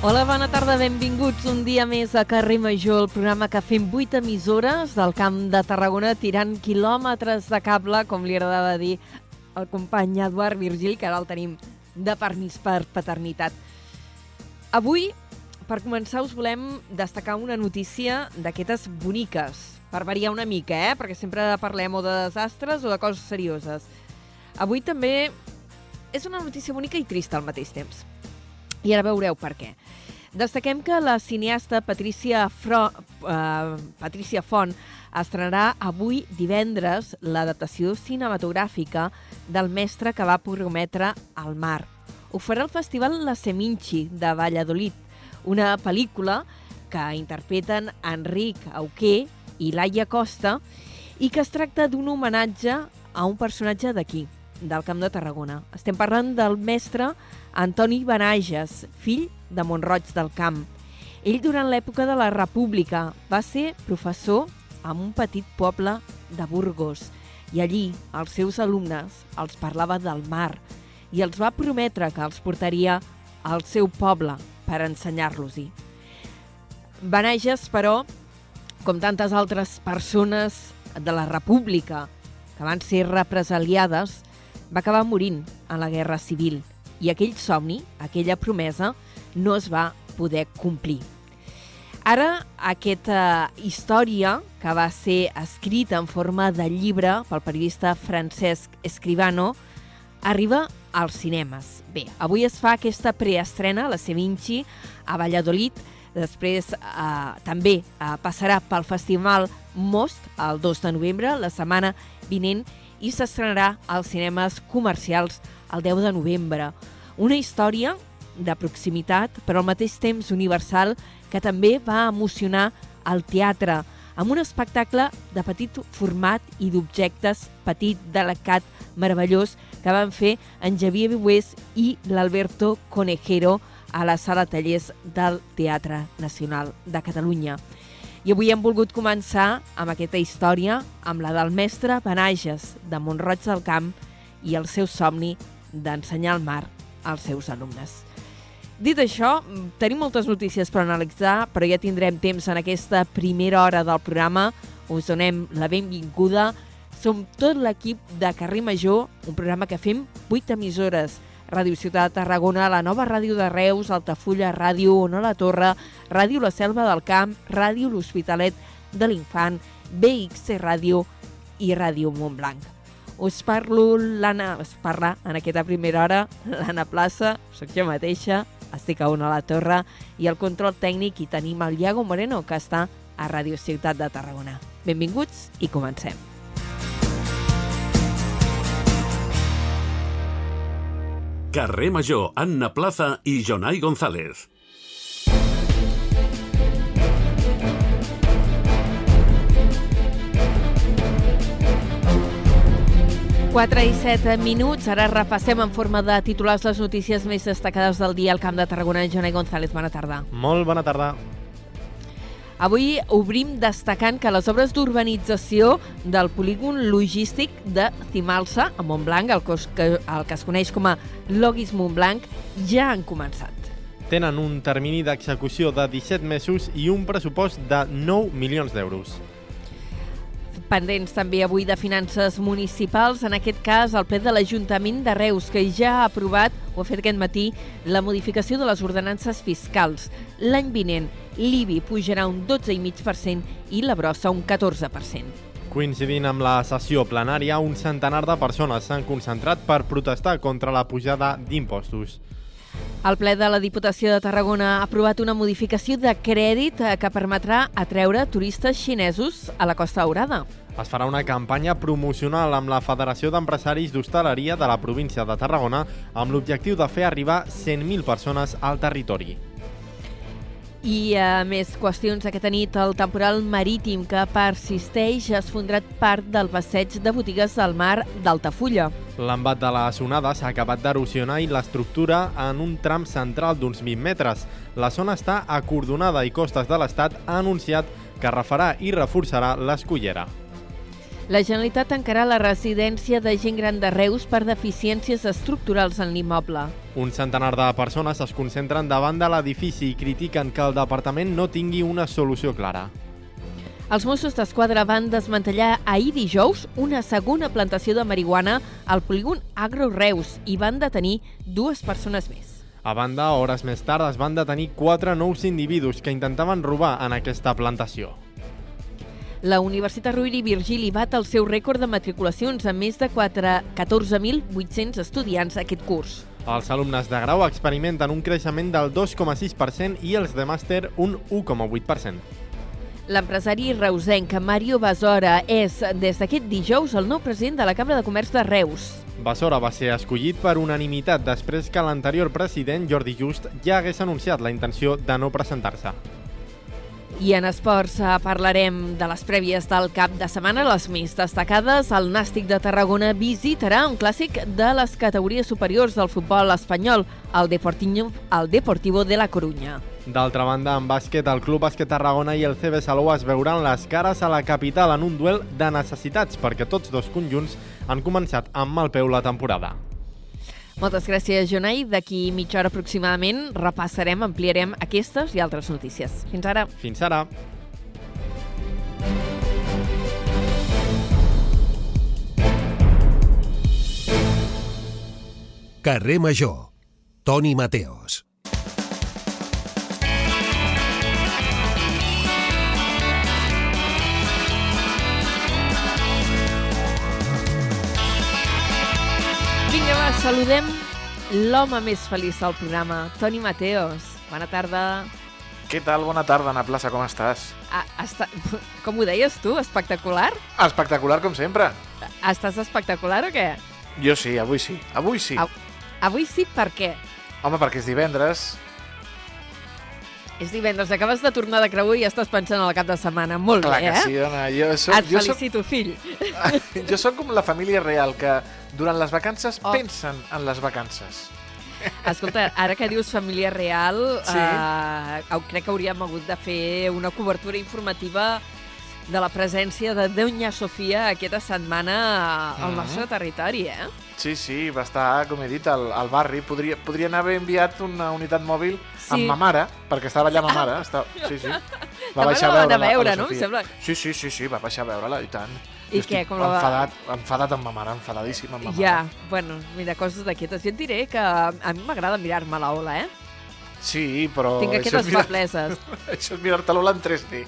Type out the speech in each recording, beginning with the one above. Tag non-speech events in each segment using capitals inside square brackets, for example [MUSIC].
Hola, bona tarda, benvinguts un dia més a Carrer Major, el programa que fem 8 emissores del Camp de Tarragona tirant quilòmetres de cable, com li agradava dir el company Eduard Virgil, que ara el tenim de permís per paternitat. Avui, per començar, us volem destacar una notícia d'aquestes boniques, per variar una mica, eh? perquè sempre parlem o de desastres o de coses serioses. Avui també és una notícia bonica i trista al mateix temps. I ara veureu per què. Destaquem que la cineasta Patricia, Fro, eh, Patricia Font estrenarà avui divendres l'adaptació cinematogràfica del mestre que va prometre al mar. Ho farà el Festival La Seminci de Valladolid, una pel·lícula que interpreten Enric Auqué i Laia Costa i que es tracta d'un homenatge a un personatge d'aquí, del Camp de Tarragona. Estem parlant del mestre Antoni Benages, fill de Montroig del Camp. Ell, durant l'època de la República, va ser professor en un petit poble de Burgos i allí els seus alumnes els parlava del mar i els va prometre que els portaria al seu poble per ensenyar-los-hi. Benages, però, com tantes altres persones de la República que van ser represaliades, va acabar morint en la Guerra Civil i aquell somni, aquella promesa, no es va poder complir. Ara, aquesta història, que va ser escrita en forma de llibre pel periodista Francesc Escribano, arriba als cinemes. Bé, avui es fa aquesta preestrena, la Sevinci, a Valladolid, després eh, també eh, passarà pel Festival Most el 2 de novembre, la setmana vinent, i s'estrenarà als cinemes comercials el 10 de novembre. Una història de proximitat, però al mateix temps universal, que també va emocionar el teatre, amb un espectacle de petit format i d'objectes petit, delicat, meravellós, que van fer en Javier Bués i l'Alberto Conejero a la sala tallers del Teatre Nacional de Catalunya. I avui hem volgut començar amb aquesta història, amb la del mestre Benages de Montroig del Camp i el seu somni d'ensenyar el mar als seus alumnes. Dit això, tenim moltes notícies per analitzar, però ja tindrem temps en aquesta primera hora del programa. Us donem la benvinguda. Som tot l'equip de Carrer Major, un programa que fem 8 emissores. Ràdio Ciutat Tarragona, la nova ràdio de Reus, Altafulla Ràdio, Ona la Torre, Ràdio La Selva del Camp, Ràdio L'Hospitalet de l'Infant, BXC Ràdio i Ràdio Montblanc. Us parlo l'Anna, us parla en aquesta primera hora l'Anna Plaça, sóc jo mateixa, estic a una a la torre i el control tècnic i tenim el Iago Moreno que està a Ràdio Ciutat de Tarragona. Benvinguts i comencem. Carrer Major, Anna Plaza i Jonai González. Quatre i set minuts. Ara repassem en forma de titulars les notícies més destacades del dia al Camp de Tarragona. Jonai González, bona tarda. Molt bona tarda. Avui obrim destacant que les obres d'urbanització del polígon logístic de Cimalsa, a Montblanc, el, que, el que es coneix com a Logis Montblanc, ja han començat. Tenen un termini d'execució de 17 mesos i un pressupost de 9 milions d'euros. Pendents també avui de finances municipals, en aquest cas el ple de l'Ajuntament de Reus, que ja ha aprovat, ho ha fet aquest matí, la modificació de les ordenances fiscals. L'any vinent, l'IBI pujarà un 12,5% i la brossa un 14%. Coincidint amb la sessió plenària, un centenar de persones s'han concentrat per protestar contra la pujada d'impostos. El ple de la Diputació de Tarragona ha aprovat una modificació de crèdit eh, que permetrà atreure turistes xinesos a la Costa Daurada. Es farà una campanya promocional amb la Federació d'Empresaris d'Hostaleria de la província de Tarragona amb l'objectiu de fer arribar 100.000 persones al territori. I a més qüestions aquesta nit, el temporal marítim que persisteix ha esfondrat part del passeig de botigues al mar d'Altafulla. L'embat de les onades ha acabat d'erosionar i l'estructura en un tram central d'uns 20 metres. La zona està acordonada i Costes de l'Estat ha anunciat que refarà i reforçarà l'escollera. La Generalitat tancarà la residència de gent gran de Reus per deficiències estructurals en l'immoble. Un centenar de persones es concentren davant de l'edifici i critiquen que el departament no tingui una solució clara. Els Mossos d'Esquadra van desmantellar ahir dijous una segona plantació de marihuana al polígon Agro Reus i van detenir dues persones més. A banda, hores més tard es van detenir quatre nous individus que intentaven robar en aquesta plantació. La Universitat Rovira i Virgili bat el seu rècord de matriculacions amb més de 4 14.800 estudiants aquest curs. Els alumnes de grau experimenten un creixement del 2,6% i els de màster un 1,8%. L'empresari reusenc Mario Basora és, des d'aquest dijous, el nou president de la Cambra de Comerç de Reus. Basora va ser escollit per unanimitat després que l'anterior president, Jordi Just, ja hagués anunciat la intenció de no presentar-se. I en esports eh, parlarem de les prèvies del cap de setmana, les més destacades. El Nàstic de Tarragona visitarà un clàssic de les categories superiors del futbol espanyol, el Deportivo, el Deportivo de la Corunya. D'altra banda, en bàsquet, el Club Bàsquet Tarragona i el CB Salou es veuran les cares a la capital en un duel de necessitats, perquè tots dos conjunts han començat amb mal peu la temporada. Moltes gràcies, Jonai. D'aquí mitja hora aproximadament repassarem, ampliarem aquestes i altres notícies. Fins ara. Fins ara. Carrer Major. Toni Mateos. Saludem l'home més feliç del programa, Toni Mateos. Bona tarda. Què tal? Bona tarda, Ana Plaça, com estàs? Ah, està... [LAUGHS] Com ho deies tu? Espectacular? Espectacular, com sempre. Estàs espectacular o què? Jo sí, avui sí. Avui sí. Au. Avui sí, per què? Home, perquè és divendres. És divendres, acabes de tornar de creuer i ja estàs pensant en el cap de setmana. Molt Clar bé, que eh? sí, dona. Jo soc, Et jo soc, felicito, fill. [LAUGHS] jo soc com la família real, que durant les vacances Oh. pensen en les vacances. Escolta, ara que dius família real, Sí. eh, crec que hauríem hagut de fer una cobertura informativa de la presència de Deunya Sofia aquesta setmana al Mhm. nostre territori, eh? Sí, sí, va estar, com he dit, al, al barri. Podria, podrien haver enviat una unitat mòbil Sí. amb ma mare, perquè estava allà ma mare. Està... Sí, sí. [LAUGHS] Va baixar a van a veure-la, veure, no? Sofia. Sembla- Sí, sí, sí, sí, va baixar a veure-la, i tant. I què, com la va- enfadat, enfadat amb ma mare, enfadadíssim amb ma mare. Ja, bueno, mira, coses d'aquestes. Jo et diré que a mi m'agrada mirar-me l'ola, eh? Sí, però... Tinc és mirar- febleses. [LAUGHS] Això és mirar-te l'ola [LAUGHS] en 3D.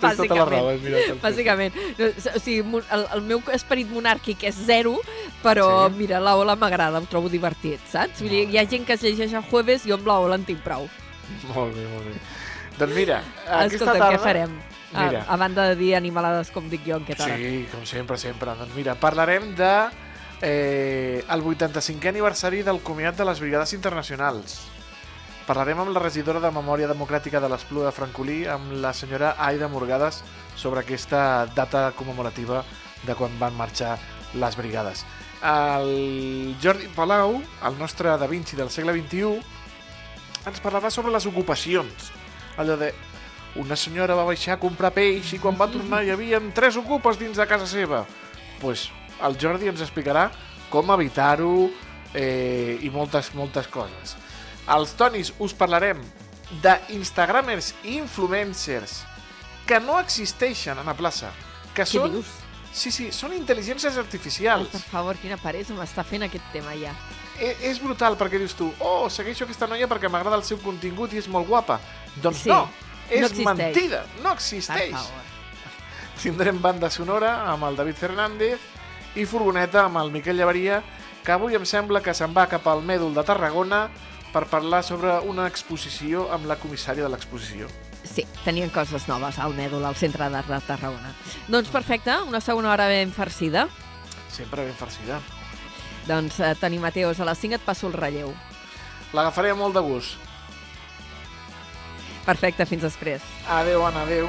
Tens tota la raó, és mirar-te el 3D. Bàsicament. No, o sigui, el, el meu esperit monàrquic és zero, però Sí. mira, la ola m'agrada, em trobo divertit, saps? Vull dir, hi ha gent que es llegeix el jueves i jo amb la ola en tinc prou. Molt bé, molt bé. Doncs mira, aquesta Escolta, tarda... què farem? Mira. A, a banda de dir animalades com dic jo en hora. Sí, com sempre, sempre. Doncs mira, parlarem de eh, el 85è aniversari del Comiat de les Brigades Internacionals. Parlarem amb la regidora de Memòria Democràtica de l'Espluga de Francolí, amb la senyora Aida Morgades, sobre aquesta data commemorativa de quan van marxar les brigades. El Jordi Palau, el nostre Da Vinci del segle XXI, ens parlarà sobre les ocupacions. Allò de una senyora va baixar a comprar peix i quan va tornar hi havia tres ocupes dins de casa seva. Doncs pues, el Jordi ens explicarà com evitar-ho eh, i moltes, moltes coses. Als Tonis us parlarem d'instagramers i influencers que no existeixen a la plaça, que Què són... dius? Sí, sí, són intel·ligències Ai, artificials. per favor, quina peresa m'està fent aquest tema ja. E és brutal perquè dius tu, oh, segueixo aquesta noia perquè m'agrada el seu contingut i és molt guapa. Doncs Sí, no, és no existeix. mentida, no Per existeix. favor. Tindrem banda sonora amb el David Fernández i furgoneta amb el Miquel Llavaria, que avui em sembla que se'n va cap al Mèdol de Tarragona per parlar sobre una exposició amb la comissària de l'exposició. Sí, tenien coses noves al Mèdol, al Centre d'Art de Tarragona. Doncs perfecte, una segona hora ben farcida. Sempre ben farcida. Doncs, eh, Toni Mateos, a les 5 et passo el relleu. L'agafaré molt de gust. Perfecte, fins després. Adéu, Anna, adéu.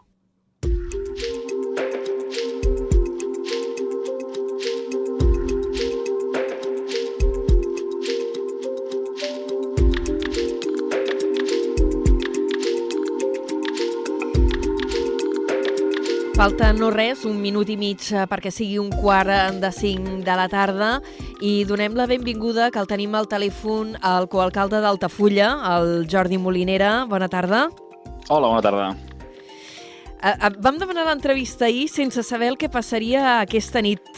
Falta no res, un minut i mig eh, perquè sigui un quart eh, de cinc de la tarda i donem la benvinguda, que el tenim al telèfon, al coalcalde d'Altafulla, el Jordi Molinera. Bona tarda. Hola, bona tarda. Uh, vam demanar l'entrevista ahir sense saber el que passaria aquesta nit. [LAUGHS]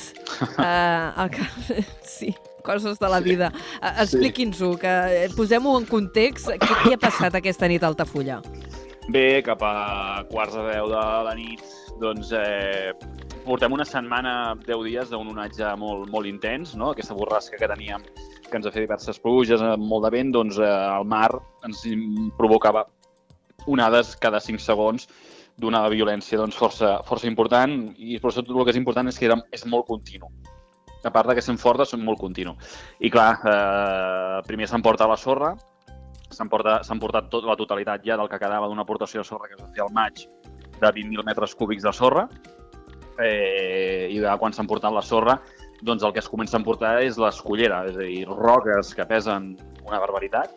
Uh, el. [LAUGHS] Sí, coses de la vida. Uh, Expliqui'ns-ho, que posem-ho en context. Què, què ha passat aquesta nit a Altafulla? Bé, cap a quarts de deu de la nit doncs eh, portem una setmana, 10 dies, d'un onatge molt, molt intens, no? aquesta borrasca que teníem que ens ha fet diverses pluges, molt de vent, doncs eh, el mar ens provocava onades cada 5 segons d'una violència doncs, força, força important i per tot el que és important és que era, és molt continu. A part de que sent fortes, són molt continu. I clar, eh, primer s'emporta la sorra, s'han portat, portat tot, la totalitat ja del que quedava d'una aportació de sorra que es va fer al maig de 20.000 metres cúbics de sorra eh, i quan s'han portat la sorra doncs el que es comença a emportar és l'escollera, és a dir, roques que pesen una barbaritat,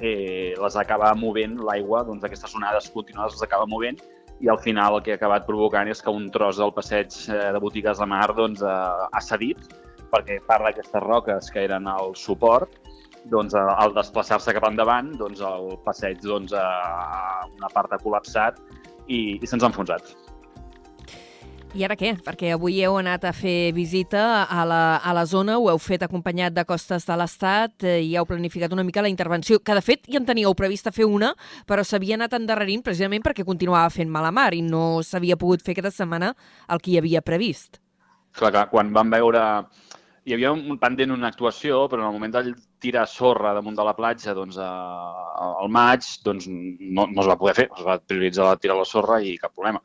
eh, les acaba movent l'aigua, doncs aquestes onades continuades les acaba movent i al final el que ha acabat provocant és que un tros del passeig eh, de botigues de mar doncs, eh, ha cedit perquè part d'aquestes roques que eren el suport doncs, al desplaçar-se cap endavant, doncs, el passeig doncs, a una part ha col·lapsat i, i se'ns ha enfonsat. I ara què? Perquè avui heu anat a fer visita a la, a la zona, ho heu fet acompanyat de Costes de l'Estat eh, i heu planificat una mica la intervenció, que de fet ja en teníeu prevista fer una, però s'havia anat endarrerint precisament perquè continuava fent mala mar i no s'havia pogut fer aquesta setmana el que hi havia previst. Clar, clar, quan vam veure... Hi havia un pendent una actuació, però en el moment de tirar sorra damunt de la platja doncs, a, al maig doncs, no, no es va poder fer, es va prioritzar tirar la sorra i cap problema.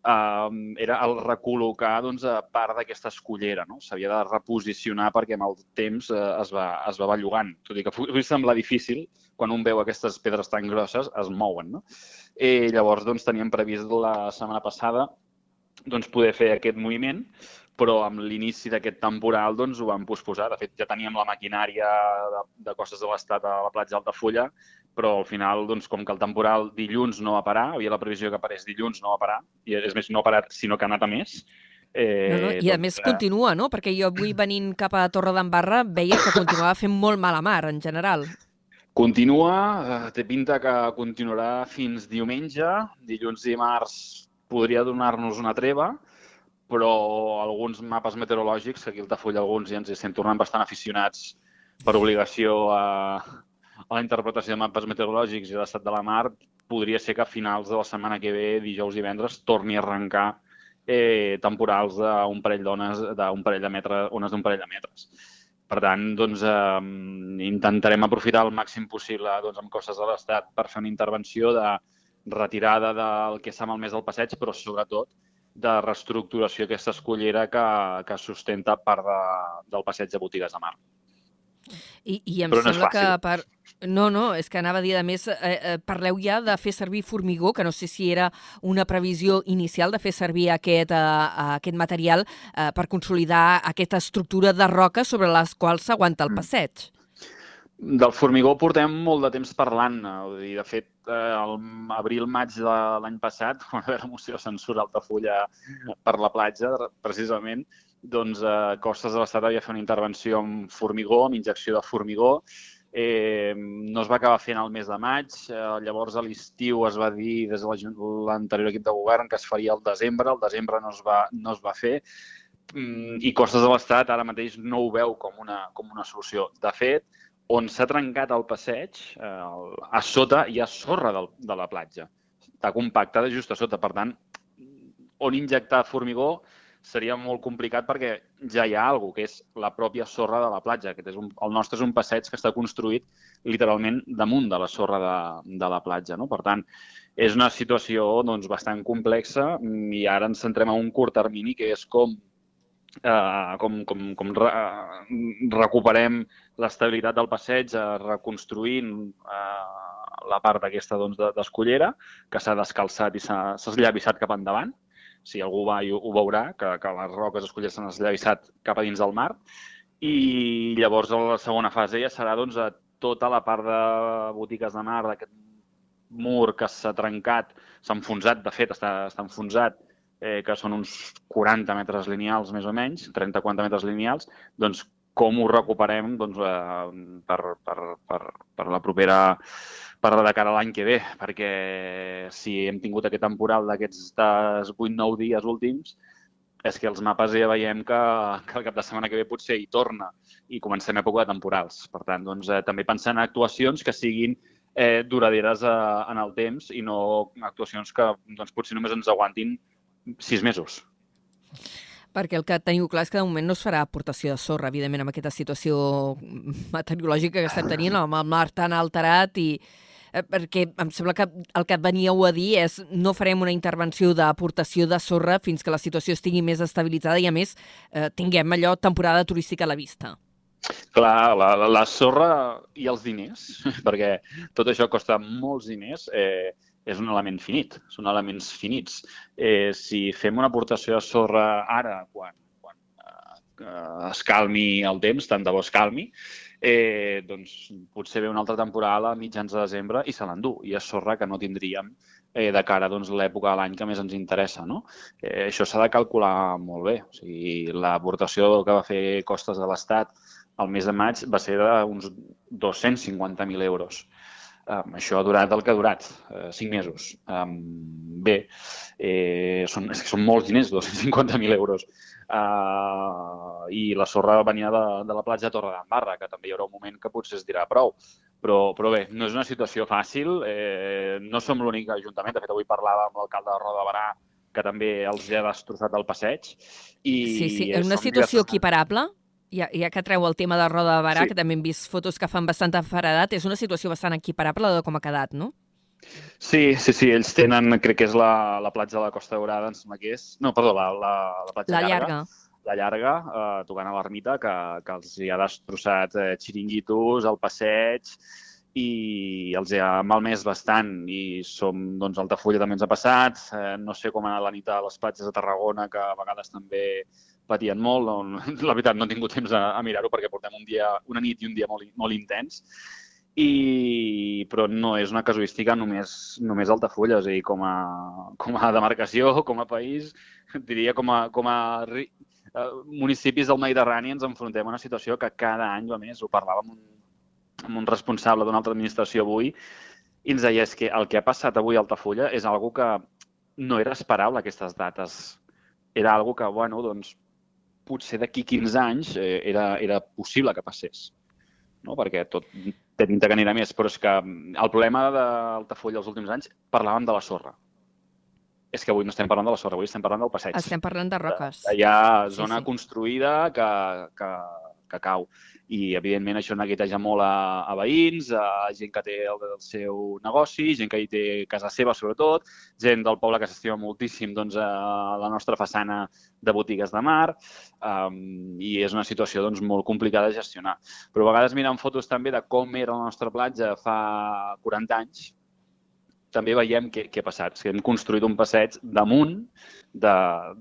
Uh, era el recol·locar doncs, a part d'aquesta escollera. No? S'havia de reposicionar perquè amb el temps uh, es, va, es va bellugant. Tot i que pugui semblar difícil, quan un veu aquestes pedres tan grosses, es mouen. No? I llavors doncs, teníem previst la setmana passada doncs, poder fer aquest moviment, però amb l'inici d'aquest temporal doncs, ho vam posposar. De fet, ja teníem la maquinària de, de costes de l'Estat a la platja d'Altafulla, però al final, doncs, com que el temporal dilluns no va parar, havia la previsió que apareix dilluns, no va parar, i és més, no ha parat, sinó que ha anat a més, Eh, no, no, I a doncs, més continua, no? Perquè jo avui venint cap a Torre d'Embarra veia que continuava fent molt mala mar en general. Continua, eh, té pinta que continuarà fins diumenge. Dilluns i dimarts podria donar-nos una treva, però alguns mapes meteorològics, que aquí al Tafull alguns ja ens estem tornant bastant aficionats per obligació a, a la interpretació de mapes meteorològics i l'estat de la mar, podria ser que a finals de la setmana que ve, dijous i divendres, torni a arrencar eh, temporals d'un parell d'ones, d'un parell de metres, ones d'un parell de metres. Per tant, doncs, eh, intentarem aprofitar el màxim possible doncs, amb costes de l'Estat per fer una intervenció de retirada del que s'ha malmès del passeig, però sobretot de reestructuració aquesta escollera que, que sustenta part de, del passeig de botigues de mar. I, i em Però no sembla que per... No, no, és que anava a dir, a més, eh, eh, parleu ja de fer servir formigó, que no sé si era una previsió inicial de fer servir aquest, eh, aquest material eh, per consolidar aquesta estructura de roca sobre les quals s'aguanta el mm. passeig. Del formigó portem molt de temps parlant. I, de fet, eh, el abril-maig de l'any passat, [LAUGHS] quan va haver la moció de censura Altafulla per la platja, precisament, doncs eh, Costes de l'Estat havia fet una intervenció amb formigó, amb injecció de formigó. Eh, no es va acabar fent el mes de maig. Eh, llavors, a l'estiu es va dir des de l'anterior equip de govern que es faria el desembre. El desembre no es va, no es va fer mm, i Costes de l'Estat ara mateix no ho veu com una, com una solució. De fet, on s'ha trencat el passeig, eh, a sota hi ha sorra del, de la platja. Està compactada just a sota. Per tant, on injectar formigó seria molt complicat perquè ja hi ha alguna que és la pròpia sorra de la platja. Aquest és un, el nostre és un passeig que està construït literalment damunt de la sorra de, de la platja. No? Per tant, és una situació doncs, bastant complexa i ara ens centrem en un curt termini que és com eh, com, com, com re, recuperem l'estabilitat del passeig eh, reconstruint eh, la part aquesta doncs, d'escollera, que s'ha descalçat i s'ha esllavissat cap endavant. Si algú va ho, ho veurà, que, que les roques escolleres s'han esllavissat cap a dins del mar. I llavors la segona fase ja serà doncs, a tota la part de botigues de mar, d'aquest mur que s'ha trencat, s'ha enfonsat, de fet, està, està enfonsat, eh, que són uns 40 metres lineals més o menys, 30-40 metres lineals, doncs com ho recuperem doncs, eh, per, per, per, per la propera per de cara a l'any que ve, perquè si hem tingut aquest temporal d'aquests 8-9 dies últims, és que els mapes ja veiem que, que el cap de setmana que ve potser hi torna i comencem època de temporals. Per tant, doncs, eh, també pensant en actuacions que siguin eh, duraderes eh, en el temps i no actuacions que doncs, potser només ens aguantin sis mesos. Perquè el que teniu clar és que de moment no es farà aportació de sorra, evidentment, amb aquesta situació meteorològica que estem tenint, amb el mar tan alterat i eh, perquè em sembla que el que veníeu a dir és no farem una intervenció d'aportació de sorra fins que la situació estigui més estabilitzada i, a més, eh, tinguem allò temporada turística a la vista. Clar, la, la, la sorra i els diners, [LAUGHS] perquè tot això costa molts diners, eh, és un element finit, són elements finits. Eh, si fem una aportació de sorra ara, quan, quan eh, es calmi el temps, tant de bo es calmi, eh, doncs potser ve una altra temporada a mitjans de desembre i se l'endú. I és sorra que no tindríem eh, de cara doncs, l'època de l'any que més ens interessa. No? Eh, això s'ha de calcular molt bé. O sigui, l'aportació que va fer Costes de l'Estat el mes de maig va ser d'uns 250.000 euros. Um, això ha durat el que ha durat, uh, cinc mesos. Um, bé, eh, són, és que són molts diners, 250.000 euros. Uh, I la sorra venia de, de la platja de Torre d'Embarra, que també hi haurà un moment que potser es dirà prou. Però, però bé, no és una situació fàcil, eh, no som l'únic ajuntament, de fet avui parlava amb l'alcalde de Roda de Barà, que també els ha destrossat el passeig. I sí, sí, és una situació diverses... equiparable? Ja, ja que treu el tema de Roda de Barà, sí. que també hem vist fotos que fan bastanta faredat, és una situació bastant equiparable de com ha quedat, no? Sí, sí, sí, ells tenen, crec que és la, la platja de la Costa Daurada, em sembla que és... No, perdó, la, la, la platja la llarga. llarga. La llarga, eh, tocant a l'ermita, que, que els hi ha destrossat eh, xiringuitos, el passeig, i els ha malmès bastant i som, doncs, Altafulla també ens ha passat, eh, no sé com ha anat la nit a les platges de Tarragona, que a vegades també patien molt. [LAUGHS] La veritat, no he tingut temps a, a mirar-ho perquè portem un dia, una nit i un dia molt, molt intens. I, però no és una casuística només, només Altafulla, és a dir, com a, com a demarcació, com a país, diria com a, com a ri, eh, municipis del Mediterrani ens enfrontem a una situació que cada any, a més, ho parlàvem amb un, amb un responsable d'una altra administració avui, i ens deia que el que ha passat avui a Altafulla és algo que no era esperable aquestes dates. Era algo que, bueno, doncs, potser d'aquí 15 anys eh, era, era possible que passés. No? Perquè tot té pinta que anirà més, però és que mm, el problema d'Altafulla els últims anys parlàvem de la sorra. És que avui no estem parlant de la sorra, avui estem parlant del passeig. Estem parlant de roques. Hi ha zona sí, sí. construïda que, que, que cau i evidentment això neguiteja molt a, a veïns, a gent que té el, el seu negoci, gent que hi té casa seva sobretot, gent del poble que s'estima moltíssim doncs, a la nostra façana de botigues de mar um, i és una situació doncs, molt complicada de gestionar. Però a vegades mirant fotos també de com era la nostra platja fa 40 anys, també veiem què, què ha passat. Que hem construït un passeig damunt de,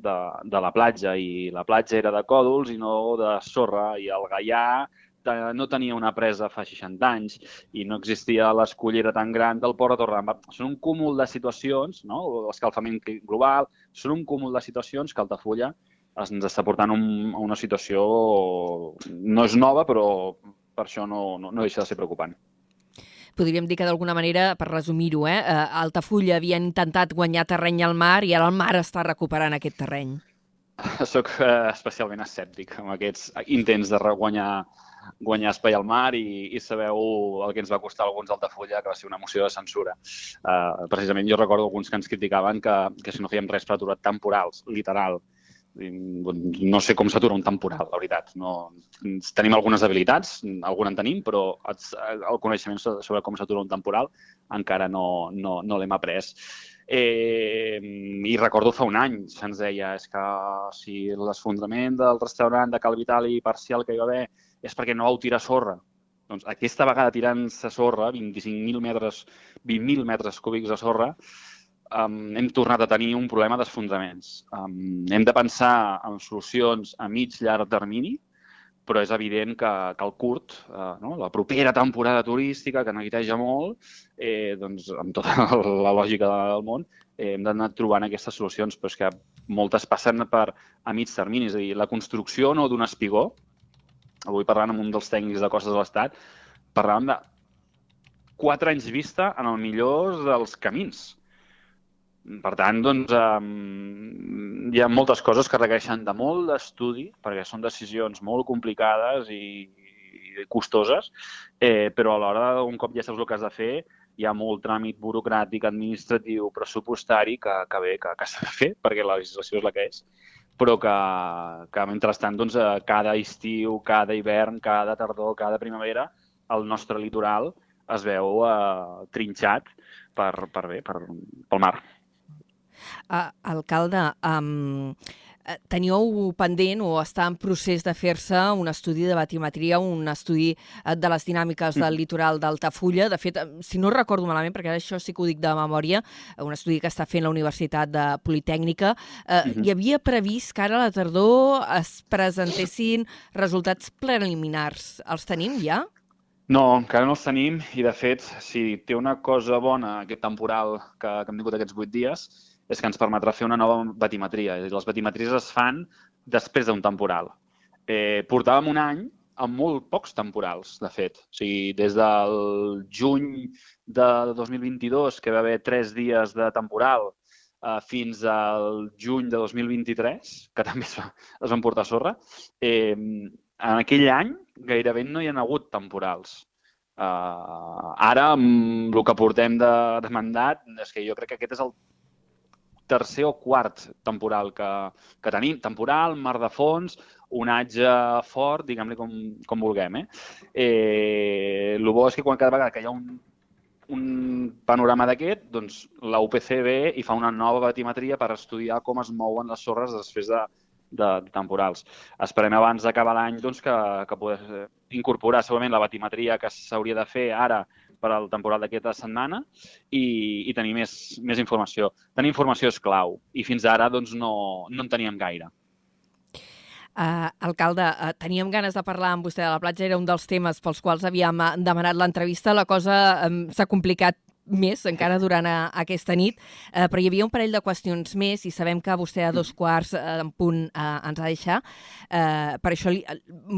de, de la platja i la platja era de còdols i no de sorra i el gaià no tenia una presa fa 60 anys i no existia l'escollera tan gran del port de Torredembarra. Són un cúmul de situacions, no? l'escalfament global, són un cúmul de situacions que Altafulla ens està portant un, a una situació no és nova, però per això no, no, no deixa de ser preocupant podríem dir que d'alguna manera, per resumir-ho, eh, eh Altafulla havia intentat guanyar terreny al mar i ara el mar està recuperant aquest terreny. Soc eh, especialment escèptic amb aquests intents de guanyar, guanyar espai al mar i, i sabeu el que ens va costar alguns d'Altafulla, que va ser una moció de censura. Uh, precisament jo recordo alguns que ens criticaven que, que si no fèiem res per aturar temporals, literal, no sé com s'atura un temporal, la veritat. No, tenim algunes habilitats, alguna en tenim, però el coneixement sobre com s'atura un temporal encara no, no, no l'hem après. Eh, I recordo fa un any se'ns deia és que si l'esfondrament del restaurant de Cal Vitali parcial que hi va haver és perquè no vau tirar sorra. Doncs aquesta vegada tirant-se sorra, 25.000 metres, 20.000 metres cúbics de sorra, um, hem tornat a tenir un problema d'esfondraments. Um, hem de pensar en solucions a mig llarg termini, però és evident que, que el curt, eh, no? la propera temporada turística, que neguiteja molt, eh, doncs, amb tota [LAUGHS] la lògica del món, eh, hem d'anar trobant aquestes solucions, però és que moltes passen per a mig termini, és a dir, la construcció no d'un espigó, avui parlant amb un dels tècnics de costes de l'Estat, parlàvem de quatre anys vista en el millor dels camins. Per tant, doncs, um, hi ha moltes coses que requereixen de molt d'estudi, perquè són decisions molt complicades i, i costoses, eh, però a l'hora, un cop ja saps el que has de fer, hi ha molt tràmit burocràtic, administratiu, pressupostari que, que bé, que, que s'ha de fer, [LAUGHS] perquè la legislació és la que és, però que, que mentrestant, doncs, eh, cada estiu, cada hivern, cada tardor, cada primavera, el nostre litoral es veu eh, trinxat per, per bé, per, pel mar. Uh, alcalde, um, teníeu pendent o està en procés de fer-se un estudi de batimetria, un estudi de les dinàmiques del mm. litoral d'Altafulla. De fet, si no recordo malament, perquè ara això sí que ho dic de memòria, un estudi que està fent la Universitat de Politècnica, eh, mm -hmm. hi havia previst que ara a la tardor es presentessin resultats preliminars. Els tenim ja? No, encara no els tenim i, de fet, si té una cosa bona aquest temporal que, que hem tingut aquests vuit dies, és que ens permetrà fer una nova batimetria. Les batimetries es fan després d'un temporal. Eh, portàvem un any amb molt pocs temporals, de fet. O sigui, des del juny de 2022, que va haver tres dies de temporal, eh, fins al juny de 2023, que també es, va, es van portar sorra, eh, en aquell any gairebé no hi ha hagut temporals. Uh, ara, amb el que portem de, de mandat, és que jo crec que aquest és el tercer o quart temporal que, que tenim. Temporal, mar de fons, onatge fort, diguem-li com, com vulguem. Eh? Eh, el bo és que quan cada vegada que hi ha un, un panorama d'aquest, doncs la UPC ve i fa una nova batimetria per estudiar com es mouen les sorres després de, de, de temporals. Esperem abans d'acabar l'any doncs, que, que poder incorporar segurament la batimetria que s'hauria de fer ara per al temporal d'aquesta setmana i, i tenir més, més informació. Tenir informació és clau i fins ara doncs, no, no en teníem gaire. Uh, alcalde, uh, teníem ganes de parlar amb vostè de la platja, era un dels temes pels quals havíem demanat l'entrevista. La cosa um, s'ha complicat més encara durant a, aquesta nit, eh, però hi havia un parell de qüestions més i sabem que vostè a dos quarts eh, en punt eh, ens ha de deixar. Eh, per això, li,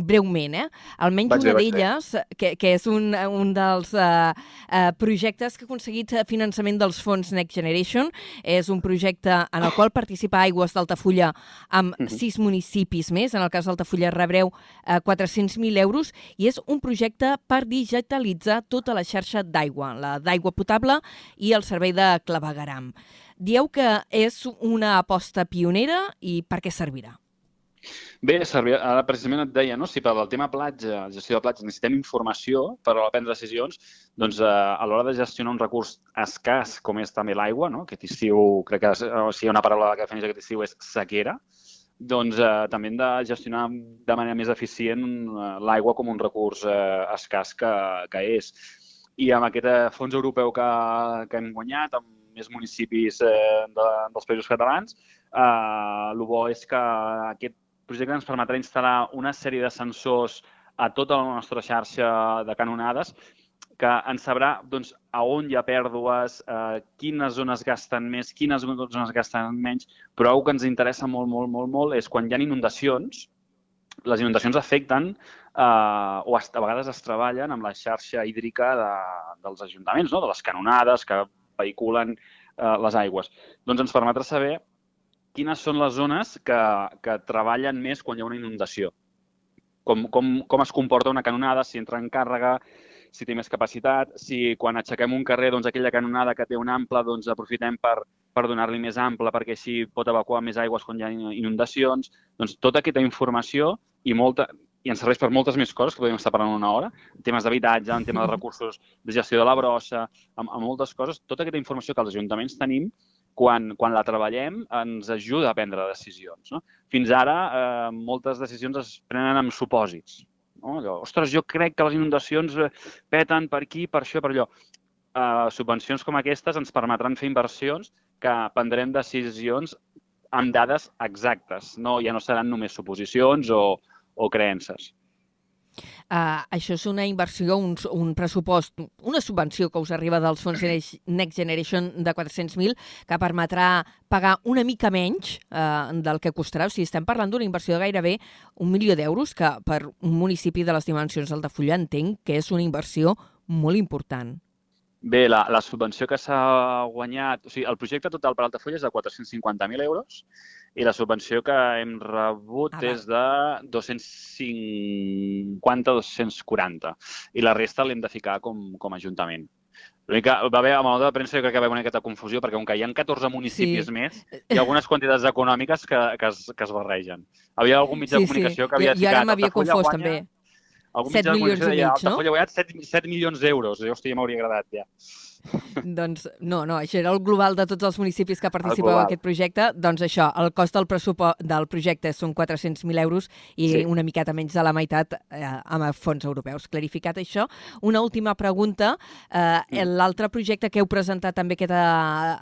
breument, eh? almenys vaig una d'elles, que, que és un, un dels eh, eh, projectes que ha aconseguit finançament dels fons Next Generation, és un projecte en el qual participa Aigües d'Altafulla amb uh -huh. sis municipis més, en el cas d'Altafulla rebreu eh, 400.000 euros, i és un projecte per digitalitzar tota la xarxa d'aigua, la d'aigua potable potable i el servei de clavegaram. Dieu que és una aposta pionera i per què servirà? Bé, servir, ara precisament et deia, no? si per al tema platja, gestió de platja, necessitem informació per a prendre decisions, doncs eh, a l'hora de gestionar un recurs escàs com és també l'aigua, no? aquest estiu, crec que o sigui, una paraula que defineix aquest estiu és sequera, doncs eh, també hem de gestionar de manera més eficient eh, l'aigua com un recurs eh, escàs que, que és i amb aquest eh, fons europeu que, que hem guanyat, amb més municipis eh, de, dels països catalans, eh, el bo és que aquest projecte ens permetrà instal·lar una sèrie de sensors a tota la nostra xarxa de canonades que ens sabrà doncs, a on hi ha pèrdues, eh, quines zones gasten més, quines zones gasten menys, però una que ens interessa molt, molt, molt, molt és quan hi ha inundacions, les inundacions afecten eh, o a vegades es treballen amb la xarxa hídrica de, dels ajuntaments, no? de les canonades que vehiculen eh, les aigües. Doncs ens permetrà saber quines són les zones que, que treballen més quan hi ha una inundació. Com, com, com es comporta una canonada, si entra en càrrega, si té més capacitat, si quan aixequem un carrer, doncs aquella canonada que té un ample, doncs aprofitem per, per donar-li més ample perquè així pot evacuar més aigües quan hi ha inundacions. Doncs tota aquesta informació i molta, i ens serveix per moltes més coses que podem estar parlant una hora, en temes d'habitatge, en temes de recursos de gestió de la brossa, amb, amb moltes coses. Tota aquesta informació que els ajuntaments tenim quan, quan la treballem ens ajuda a prendre decisions. No? Fins ara, eh, moltes decisions es prenen amb supòsits. No? Allò, ostres, jo crec que les inundacions eh, peten per aquí, per això, per allò. Eh, subvencions com aquestes ens permetran fer inversions que prendrem decisions amb dades exactes. No, ja no seran només suposicions o, o creences. Uh, això és una inversió, un, un pressupost, una subvenció que us arriba dels fons Next Generation de 400.000 que permetrà pagar una mica menys uh, del que costarà. O sigui, estem parlant d'una inversió de gairebé un milió d'euros, que per un municipi de les dimensions d'Altafulla entenc que és una inversió molt important. Bé, la, la subvenció que s'ha guanyat... O sigui, el projecte total per Altafulla és de 450.000 euros i la subvenció que hem rebut ah, és de 250-240 i la resta l'hem de ficar com, com a Ajuntament. L'únic que va haver, amb la de premsa, jo crec que va haver una aquesta confusió, perquè com que hi ha 14 municipis sí. més, hi ha algunes quantitats econòmiques que, que, es, que es barregen. Havia algun mitjà sí, de comunicació sí. que havia ficat... I ara m'havia confós, guanya, també. Algun 7 milions i mig, no? Altafulla guanyat 7, 7 milions d'euros. Hòstia, m'hauria agradat, ja. [LAUGHS] Doncs no, no, això era el global de tots els municipis que participeu en aquest projecte. Doncs això, el cost del pressupost del projecte són 400.000 euros i sí. una miqueta menys de la meitat eh, amb fons europeus. Clarificat això, una última pregunta. Eh. L'altre projecte que heu presentat també aquesta,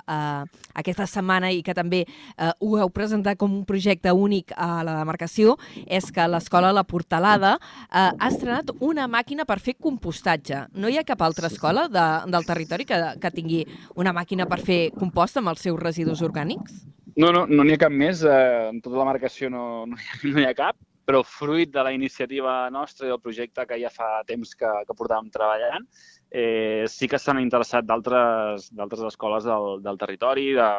eh, aquesta setmana i que també eh, ho heu presentat com un projecte únic a la demarcació és que l'escola La Portalada eh, ha estrenat una màquina per fer compostatge. No hi ha cap altra escola de, del territori que, que tingui una màquina per fer compost amb els seus residus orgànics? No, no, no n'hi ha cap més. Eh, en tota la marcació no, no, hi ha, [LAUGHS] no hi ha cap, però fruit de la iniciativa nostra i del projecte que ja fa temps que, que portàvem treballant, eh, sí que s'han interessat d'altres escoles del, del territori. De,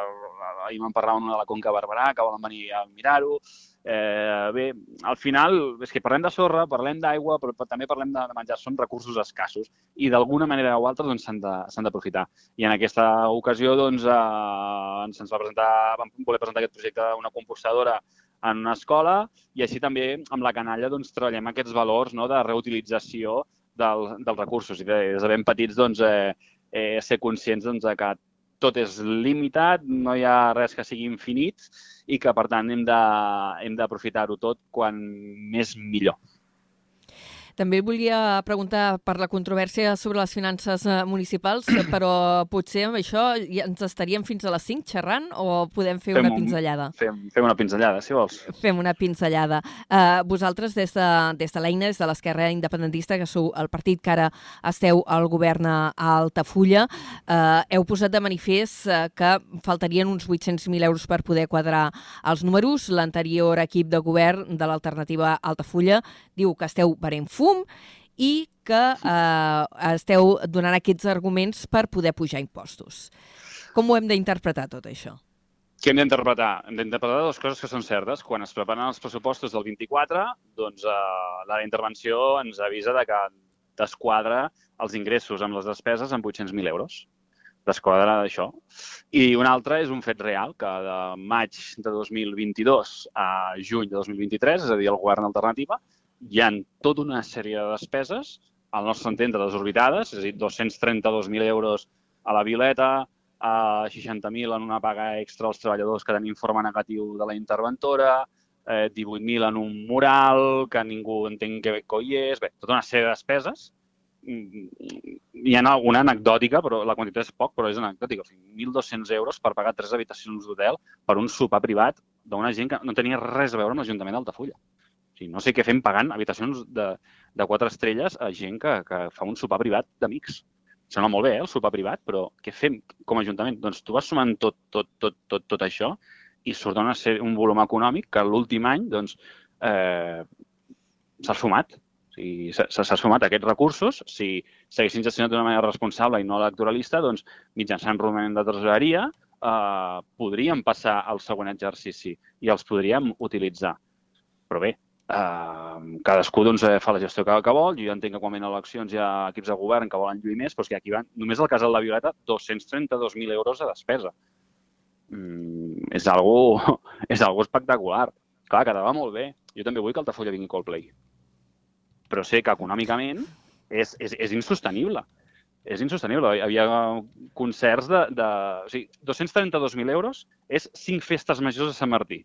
ahir me'n parlava una de la Conca Barberà, que volen venir a mirar-ho. Eh, bé, al final, és que parlem de sorra, parlem d'aigua, però també parlem de, de menjar. Són recursos escassos i d'alguna manera o altra doncs, s'han d'aprofitar. I en aquesta ocasió doncs, eh, ens, ens va presentar, vam voler presentar aquest projecte una compostadora en una escola i així també amb la canalla doncs, treballem aquests valors no, de reutilització del, dels recursos. I des de ben petits doncs, eh, eh, ser conscients doncs, que tot és limitat, no hi ha res que sigui infinit i que, per tant, hem d'aprofitar-ho tot quan més millor. També volia preguntar per la controvèrsia sobre les finances eh, municipals, [CLEARS THROAT] però potser amb això ja ens estaríem fins a les 5 xerrant o podem fer fem una pinzellada? Fem, fem una pinzellada, si vols. Fem una pinzellada. Uh, vosaltres, des de, des de l'Eina, des de l'esquerra independentista, que sou el partit que ara esteu al govern a Altafulla, uh, heu posat de manifest uh, que faltarien uns 800.000 euros per poder quadrar els números. L'anterior equip de govern de l'alternativa Altafulla diu que esteu fum i que eh, esteu donant aquests arguments per poder pujar impostos. Com ho hem d'interpretar tot això? Què hem d'interpretar? Hem d'interpretar dues coses que són certes. Quan es preparen els pressupostos del 24, doncs eh, la intervenció ens avisa de que desquadra els ingressos amb les despeses en 800.000 euros. Desquadra d'això. I un altre és un fet real, que de maig de 2022 a juny de 2023, és a dir, el govern alternativa, hi ha tota una sèrie de despeses, al nostre entendre desorbitades, és a dir, 232.000 euros a la Violeta, a 60.000 en una paga extra als treballadors que tenen informe negatiu de la interventora, eh, 18.000 en un mural, que ningú entén què coi és, bé, tota una sèrie de despeses. Mm, hi ha alguna anecdòtica, però la quantitat és poc, però és anecdòtica. O sigui, 1.200 euros per pagar tres habitacions d'hotel per un sopar privat d'una gent que no tenia res a veure amb l'Ajuntament d'Altafulla sigui, no sé què fem pagant habitacions de, de quatre estrelles a gent que, que fa un sopar privat d'amics. Sembla molt bé, eh, el sopar privat, però què fem com a Ajuntament? Doncs tu vas sumant tot, tot, tot, tot, tot això i surt una, un volum econòmic que l'últim any doncs, eh, s'ha sumat. O sigui, s'ha sumat aquests recursos. Si s'haguessin gestionat d'una manera responsable i no electoralista, doncs, mitjançant romanent de tresoreria, eh, podríem passar al següent exercici i els podríem utilitzar. Però bé, Cadascú doncs, eh, fa la gestió que, que vol. Jo ja entenc que quan venen eleccions hi ha equips de govern que volen lluir més, però és que aquí van, només el casal de la Violeta, 232.000 euros de despesa. Mm, és, algo, [LAUGHS] és algo espectacular. Clar, quedava molt bé. Jo també vull que Altafulla vingui Coldplay. Però sé que econòmicament és, és, és insostenible. és insostenible. Hi havia concerts de... de o sigui, 232.000 euros és 5 festes majors a Sant Martí.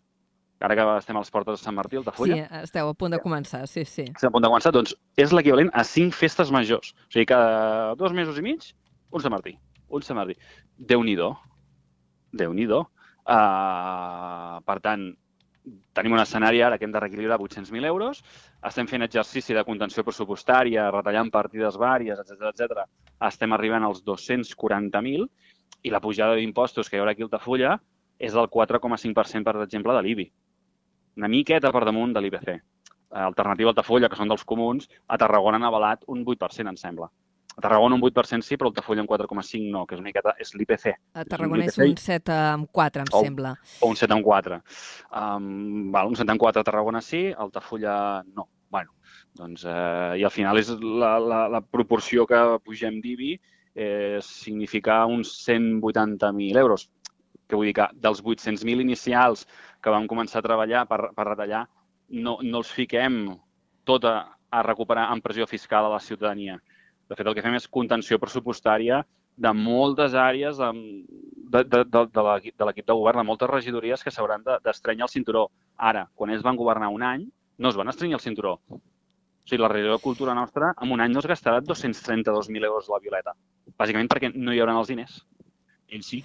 Ara que estem a les portes de Sant Martí, Altafulla. Sí, esteu a punt de començar, sí, sí. Estem a punt de començar, doncs és l'equivalent a 5 festes majors. O sigui, cada dos mesos i mig, un Sant Martí. Un Sant Martí. Déu-n'hi-do. Déu-n'hi-do. Uh, per tant, tenim un escenari ara que hem de reequilibrar 800.000 euros, estem fent exercici de contenció pressupostària, retallant partides vàries, etc etc. estem arribant als 240.000 i la pujada d'impostos que hi haurà aquí a Altafulla és del 4,5% per exemple de l'IBI. Una miqueta per damunt de l'IPC. Alternativa a Altafulla, que són dels comuns, a Tarragona han avalat un 8%, em sembla. A Tarragona un 8% sí, però Altafulla un 4,5 no, que és una miqueta, és l'IPC. A Tarragona és un 7 amb 4, em Oh. sembla. o un 7 en 4. Um, val, un 7 en 4 a Tarragona sí, a Altafulla no. Bueno, doncs, eh, I al final és la, la, la proporció que pugem d'IBI eh, significa uns 180.000 euros. Que vull dir que dels 800.000 inicials que vam començar a treballar per, per retallar, no, no els fiquem tota a recuperar en pressió fiscal a la ciutadania. De fet, el que fem és contenció pressupostària de moltes àrees de, de, de, de, l'equip de govern, de moltes regidories que s'hauran de- d'estrenyar el cinturó. Ara, quan ells van governar un any, no es van estrenyar el cinturó. O sigui, la regió de cultura nostra, en un any no es gastarà 232.000 euros la Violeta. Bàsicament perquè no hi haurà els diners. Ells sí.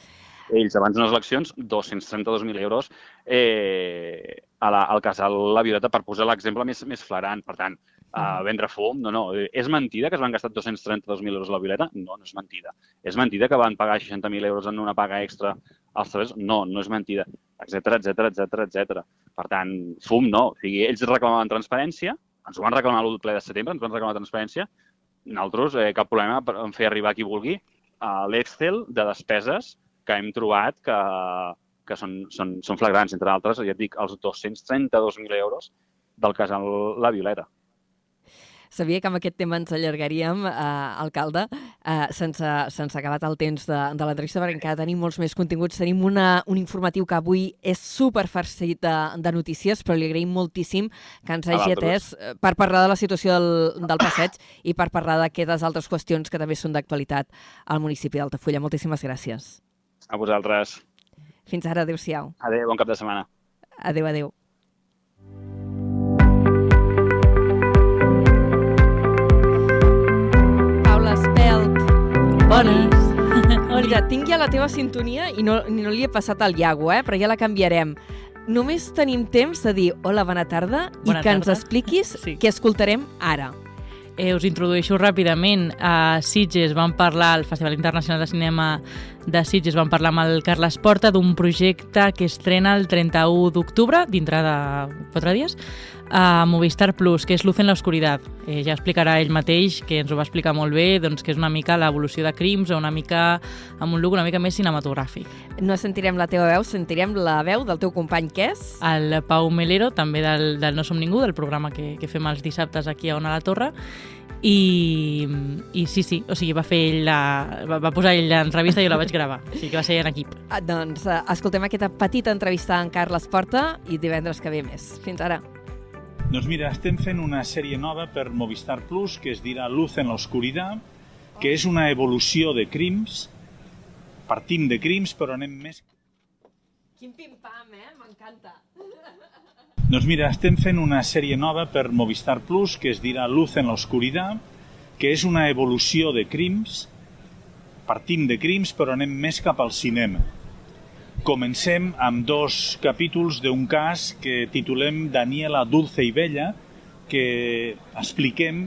Ells, abans de les eleccions, 232.000 euros eh, a la, al casal La Violeta, per posar l'exemple més, més flagrant. Per tant, a vendre fum, no, no. És mentida que es van gastar 232.000 euros a la Violeta? No, no és mentida. És mentida que van pagar 60.000 euros en una paga extra als treballadors? No, no és mentida. Etc etc etc etc. Per tant, fum no. O sigui, ells reclamaven transparència, ens ho van reclamar l'1 ple de setembre, ens van reclamar transparència, nosaltres, eh, cap problema en fer arribar qui vulgui a l'Excel de despeses que hem trobat que, que són, són, són flagrants, entre altres, ja et dic, els 232.000 euros del casal La Violeta. Sabia que amb aquest tema ens allargaríem, eh, alcalde, eh, sense, sense acabat el temps de, de l'entrevista, perquè encara tenim molts més continguts. Tenim una, un informatiu que avui és super farcit de, de notícies, però li agraïm moltíssim que ens hagi atès eh, per parlar de la situació del, del passeig i per parlar d'aquestes altres qüestions que també són d'actualitat al municipi d'Altafulla. Moltíssimes gràcies. A vosaltres. Fins ara, adéu-siau. Adéu, bon cap de setmana. Adéu, adéu. Paula Espelt. Bones. [LAUGHS] Mira, tinc ja la teva sintonia i no, ni no li he passat al Iago, eh? però ja la canviarem. Només tenim temps de dir hola, bona tarda i Bona que ens tarda. expliquis Sí. què escoltarem ara. Eh, us introdueixo ràpidament. A Sitges vam parlar, al Festival Internacional de Cinema de Sitges, vam parlar amb el Carles Porta d'un projecte que estrena el 31 d'octubre, dintre de quatre dies, a Movistar Plus, que és Luz en la Oscuridad. Eh, ja explicarà ell mateix, que ens ho va explicar molt bé, doncs, que és una mica l'evolució de crims o una mica amb un look una mica més cinematogràfic. No sentirem la teva veu, sentirem la veu del teu company, que és... el Pau Melero, també del, del No Som Ningú, del programa que, que fem els dissabtes aquí a Ona la Torre, i, i sí, sí, o sigui, va fer ell la, va, va posar ell l'entrevista i jo la vaig gravar, o sigui que va ser en equip. Ah, doncs eh, escoltem aquesta petita entrevista en Carles Porta i divendres que ve més. Fins ara. Doncs mira, estem fent una sèrie nova per Movistar Plus que es dirà Luz en la Oscuridad, que és una evolució de crims. Partim de crims, però anem més... Quin pim-pam, eh? M'encanta. [LAUGHS] Doncs mira, estem fent una sèrie nova per Movistar Plus que es dirà Luz en la Oscuridad, que és una evolució de crims. Partim de crims, però anem més cap al cinema. Comencem amb dos capítols d'un cas que titulem Daniela Dulce i Bella, que expliquem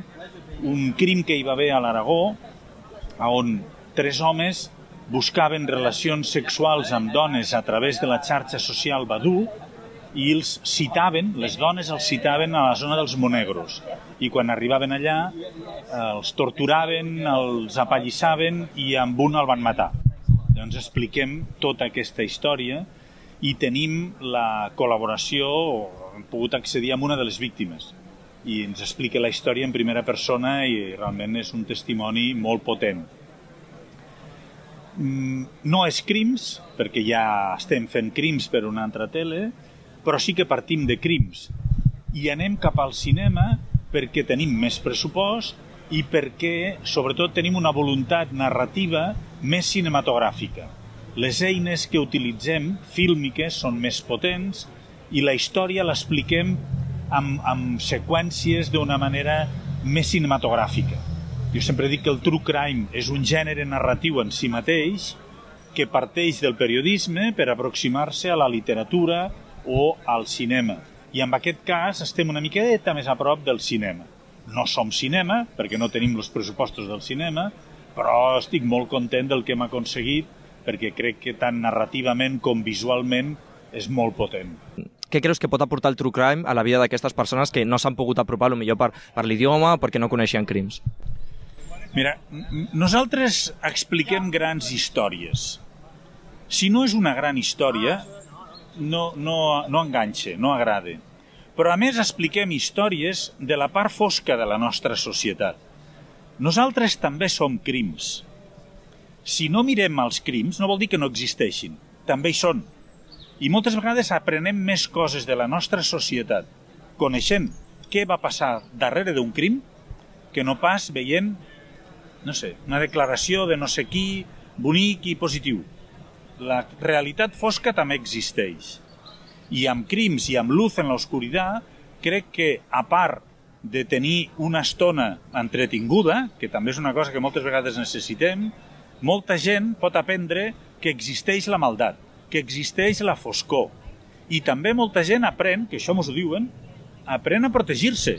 un crim que hi va haver a l'Aragó, on tres homes buscaven relacions sexuals amb dones a través de la xarxa social Badu i els citaven, les dones els citaven a la zona dels Monegros. I quan arribaven allà eh, els torturaven, els apallissaven i amb un el van matar. Llavors expliquem tota aquesta història i tenim la col·laboració, o hem pogut accedir a una de les víctimes i ens explica la història en primera persona i realment és un testimoni molt potent. Mm, No és crims, perquè ja estem fent crims per una altra tele, però sí que partim de crims. I anem cap al cinema perquè tenim més pressupost i perquè, sobretot, tenim una voluntat narrativa més cinematogràfica. Les eines que utilitzem, fílmiques, són més potents i la història l'expliquem amb, amb seqüències d'una manera més cinematogràfica. Jo sempre dic que el true crime és un gènere narratiu en si mateix que parteix del periodisme per aproximar-se a la literatura o al cinema. I en aquest cas estem una miqueta més a prop del cinema. No som cinema, perquè no tenim els pressupostos del cinema, però estic molt content del que hem aconseguit perquè crec que tant narrativament com visualment és molt potent. Què creus que pot aportar el true crime a la vida d'aquestes persones que no s'han pogut apropar millor per, per l'idioma o perquè no coneixien crims? Mira, nosaltres expliquem grans històries. Si no és una gran història, no, no, no enganxa, no agrada. Però a més expliquem històries de la part fosca de la nostra societat. Nosaltres també som crims. Si no mirem els crims, no vol dir que no existeixin. També hi són. I moltes vegades aprenem més coses de la nostra societat coneixent què va passar darrere d'un crim que no pas veient, no sé, una declaració de no sé qui, bonic i positiu. La realitat fosca també existeix. I amb crims i amb luz en l'oscuritat, crec que, a part de tenir una estona entretinguda, que també és una cosa que moltes vegades necessitem, molta gent pot aprendre que existeix la maldat, que existeix la foscor. I també molta gent aprèn, que això mos ho diuen, aprèn a protegir-se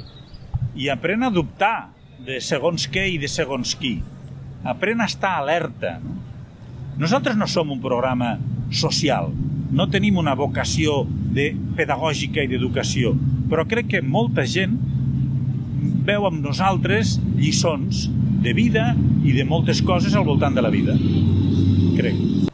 i aprèn a dubtar de segons què i de segons qui. Aprèn a estar alerta. No? Nosaltres no som un programa social, no tenim una vocació de pedagògica i d'educació, però crec que molta gent veu amb nosaltres lliçons de vida i de moltes coses al voltant de la vida. Crec.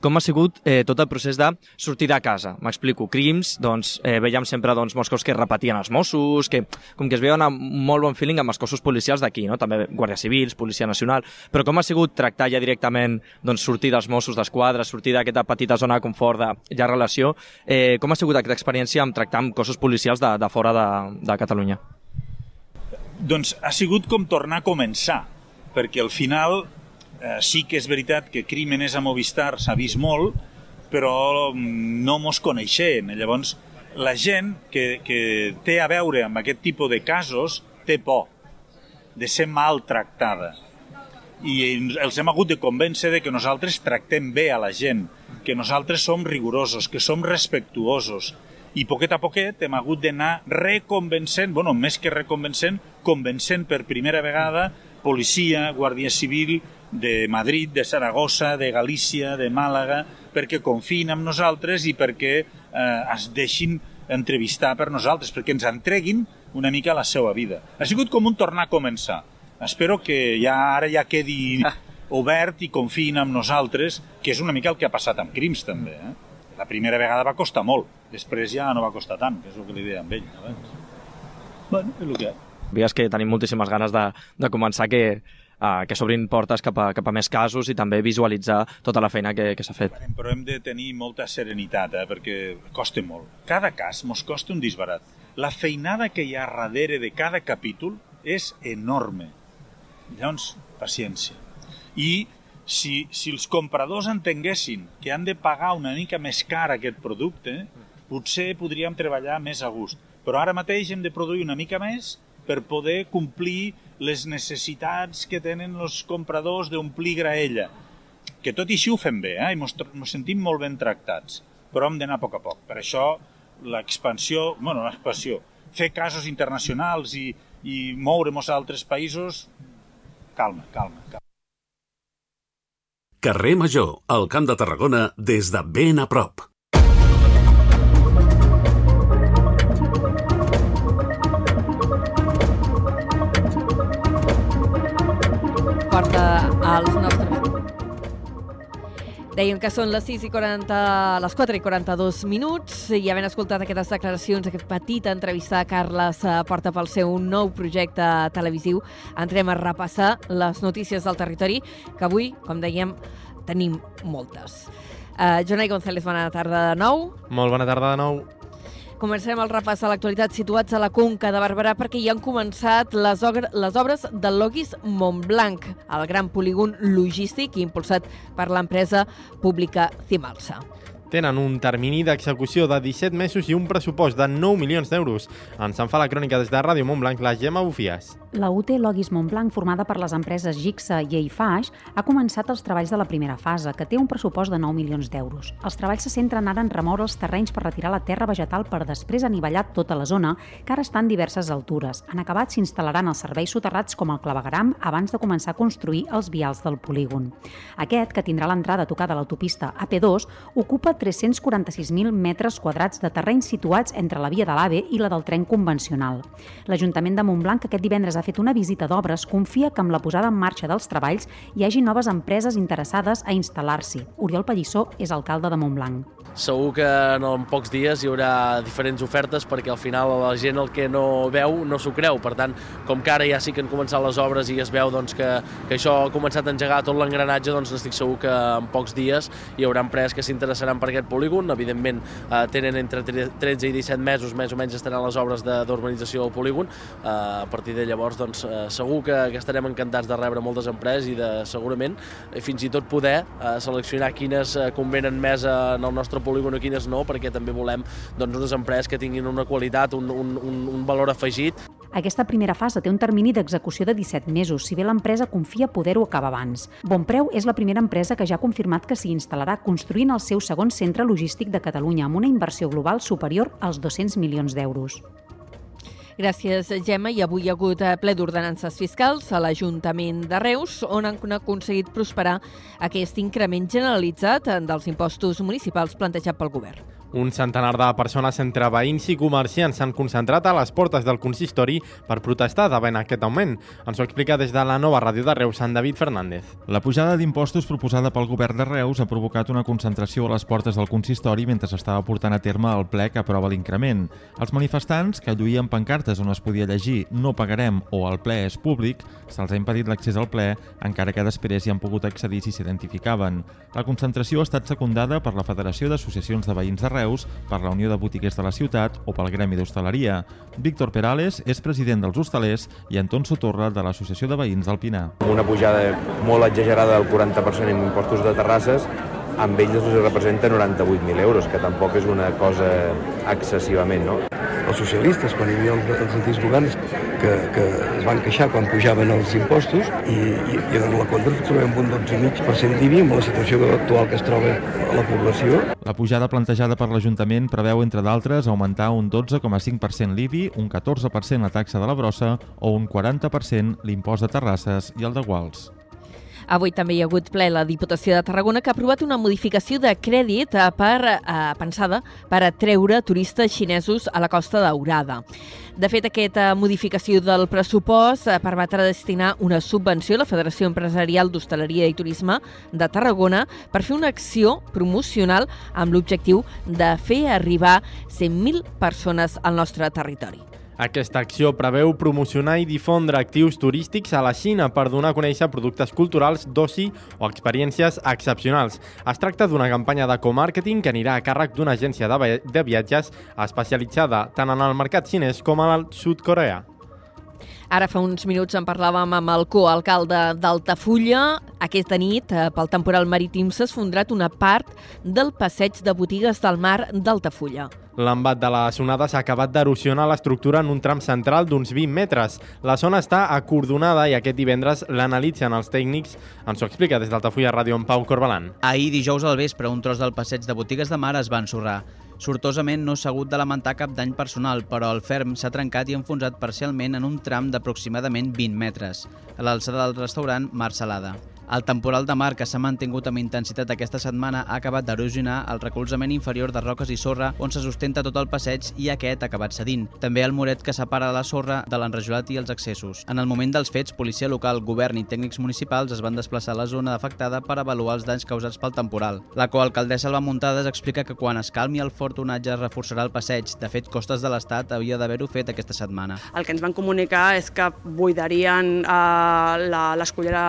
Com ha sigut eh, tot el procés de sortir de casa? M'explico. Crims, doncs, eh, veiem sempre doncs, molts coses que repetien els Mossos, que com que es veuen amb molt bon feeling amb els cossos policials d'aquí, no? també Guàrdia Civils, Policia Nacional, però com ha sigut tractar ja directament doncs, sortir dels Mossos d'Esquadra, sortir d'aquesta petita zona de confort de ja relació, eh, com ha sigut aquesta experiència amb tractar amb cossos policials de, de fora de, de Catalunya? Doncs ha sigut com tornar a començar, perquè al final eh, sí que és veritat que Crímenes a Movistar s'ha vist molt, però mm, no mos coneixen. Llavors, la gent que, que té a veure amb aquest tipus de casos té por de ser maltractada. I els hem hagut de convèncer de que nosaltres tractem bé a la gent, que nosaltres som rigorosos, que som respectuosos, i poquet a poquet hem hagut d'anar reconvencent, bueno, més que reconvencent, convencent per primera vegada policia, Guàrdia Civil de Madrid, de Saragossa, de Galícia, de Màlaga, perquè confien en nosaltres i perquè eh, es deixin entrevistar per nosaltres, perquè ens entreguin una mica la seva vida. Ha sigut com un tornar a començar. Espero que ja ara ja quedi [LAUGHS] obert i confiïn en nosaltres, que és una mica el que ha passat amb Crims també. Eh? La primera vegada va costar molt, després ja no va costar tant, que és el que li deia amb ell. Abans. Bueno, és el que hi ha. Veies que tenim moltíssimes ganes de, de començar que, uh, que s'obrin portes cap a, cap a més casos i també visualitzar tota la feina que, que s'ha fet. Però hem de tenir molta serenitat, eh, perquè costa molt. Cada cas mos costa un disbarat. La feinada que hi ha darrere de cada capítol és enorme. Llavors, paciència. I si, si els compradors entenguessin que han de pagar una mica més car aquest producte, potser podríem treballar més a gust. Però ara mateix hem de produir una mica més per poder complir les necessitats que tenen els compradors d'omplir graella. Que tot i així ho fem bé, eh? i ens sentim molt ben tractats, però hem d'anar a poc a poc. Per això l'expansió, bueno, l'expansió, fer casos internacionals i, i moure'ns a altres països, calma, calma, calma. Carrer Major, al Camp de Tarragona, des de ben a prop. Porta als nostres... Dèiem que són les 6 i 40, les 4 i 42 minuts i havent escoltat aquestes declaracions, aquesta petita entrevista a Carles eh, Porta pel seu nou projecte televisiu, entrem a repassar les notícies del territori, que avui, com dèiem, tenim moltes. Uh, Jonai González, bona tarda de nou. Molt bona tarda de nou. Comencem el repàs a l'actualitat situats a la Conca de Barberà perquè hi han començat les, les obres del Logis Montblanc, el gran polígon logístic impulsat per l'empresa pública Cimalsa. Tenen un termini d'execució de 17 mesos i un pressupost de 9 milions d'euros. Ens en fa la crònica des de Ràdio Montblanc, la Gemma Bufies. La UT Logis Montblanc, formada per les empreses Gixa i Eifaix, ha començat els treballs de la primera fase, que té un pressupost de 9 milions d'euros. Els treballs se centren ara en remoure els terrenys per retirar la terra vegetal per després anivellar tota la zona, que ara està en diverses altures. En acabat s'instal·laran els serveis soterrats com el clavegaram abans de començar a construir els vials del polígon. Aquest, que tindrà l'entrada tocada a l'autopista AP2, ocupa 346.000 metres quadrats de terreny situats entre la via de l'AVE i la del tren convencional. L'Ajuntament de Montblanc aquest divendres ha fet una visita d'obres, confia que amb la posada en marxa dels treballs hi hagi noves empreses interessades a instal·lar-s'hi. Oriol Pallissó és alcalde de Montblanc. Segur que en pocs dies hi haurà diferents ofertes perquè al final la gent el que no veu no s'ho creu. Per tant, com que ara ja sí que han començat les obres i es veu doncs, que, que això ha començat a engegar tot l'engranatge, doncs estic segur que en pocs dies hi haurà empreses que s'interessaran per aquest polígon. Evidentment, eh, tenen entre 13 i 17 mesos, més o menys estaran les obres d'urbanització del polígon. Eh, a partir de llavors, doncs, eh, segur que, que estarem encantats de rebre moltes empreses i de, segurament, eh, fins i tot poder eh, seleccionar quines convenen més en el nostre polígon i quines no, perquè també volem doncs, unes empreses que tinguin una qualitat, un, un, un, un valor afegit. Aquesta primera fase té un termini d'execució de 17 mesos, si bé l'empresa confia poder-ho acabar abans. Bonpreu és la primera empresa que ja ha confirmat que s'hi instal·larà construint el seu segon centre logístic de Catalunya amb una inversió global superior als 200 milions d'euros. Gràcies, Gemma. I avui hi ha hagut eh, ple d'ordenances fiscals a l'Ajuntament de Reus, on han aconseguit prosperar aquest increment generalitzat dels impostos municipals plantejat pel govern. Un centenar de persones entre veïns i comerciants s'han concentrat a les portes del consistori per protestar davant aquest augment. Ens ho explica des de la nova ràdio de Reus, en David Fernández. La pujada d'impostos proposada pel govern de Reus ha provocat una concentració a les portes del consistori mentre s'estava portant a terme el ple que aprova l'increment. Els manifestants, que lluïen pancartes on es podia llegir «No pagarem» o «El ple és públic», se'ls ha impedit l'accés al ple, encara que després hi han pogut accedir si s'identificaven. La concentració ha estat secundada per la Federació d'Associacions de Veïns de Reus Reus, per la Unió de Botiguers de la Ciutat o pel Gremi d'Hostaleria. Víctor Perales és president dels hostalers i Anton Sotorra de l'Associació de Veïns del Pinar. Una pujada molt exagerada del 40% en impostos de terrasses amb ells els representa 98.000 euros, que tampoc és una cosa excessivament, no? Els socialistes, quan hi havia els, els antics governs, que, que es van queixar quan pujaven els impostos i, i, i en la contra ens trobem un 12,5% d'IBI amb la situació actual que es troba la població. La pujada plantejada per l'Ajuntament preveu, entre d'altres, augmentar un 12,5% l'IBI, un 14% la taxa de la brossa o un 40% l'impost de terrasses i el de guals. Avui també hi ha hagut ple la Diputació de Tarragona que ha aprovat una modificació de crèdit eh, per, eh, pensada per atreure turistes xinesos a la costa daurada. De fet, aquesta modificació del pressupost eh, permetrà destinar una subvenció a la Federació Empresarial d'Hostaleria i Turisme de Tarragona per fer una acció promocional amb l'objectiu de fer arribar 100.000 persones al nostre territori. Aquesta acció preveu promocionar i difondre actius turístics a la Xina per donar a conèixer productes culturals, d'oci o experiències excepcionals. Es tracta d'una campanya de co-màrqueting que anirà a càrrec d'una agència de viatges especialitzada tant en el mercat xinès com en el sud-coreà. Ara fa uns minuts en parlàvem amb el coalcalde d'Altafulla. Aquesta nit, eh, pel temporal marítim, s'ha esfondrat una part del passeig de botigues del mar d'Altafulla. L'embat de la sonada s'ha acabat d'erosionar l'estructura en un tram central d'uns 20 metres. La zona està acordonada i aquest divendres l'analitzen els tècnics. Ens ho explica des d'Altafulla Ràdio en Pau Corbalan. Ahir dijous al vespre, un tros del passeig de botigues de mar es va ensorrar. Sortosament no s'ha hagut de lamentar cap dany personal, però el ferm s'ha trencat i enfonsat parcialment en un tram d'aproximadament 20 metres, a l'alçada del restaurant Mar Salada. El temporal de mar que s'ha mantingut amb intensitat aquesta setmana ha acabat d'erosionar el recolzament inferior de roques i sorra on se sustenta tot el passeig i aquest ha acabat cedint. També el muret que separa la sorra de l'enrajolat i els accessos. En el moment dels fets, policia local, govern i tècnics municipals es van desplaçar a la zona afectada per avaluar els danys causats pel temporal. La coalcaldessa Alba Muntades explica que quan es calmi el fort onatge es reforçarà el passeig. De fet, Costes de l'Estat havia d'haver-ho fet aquesta setmana. El que ens van comunicar és que buidarien eh, l'escollera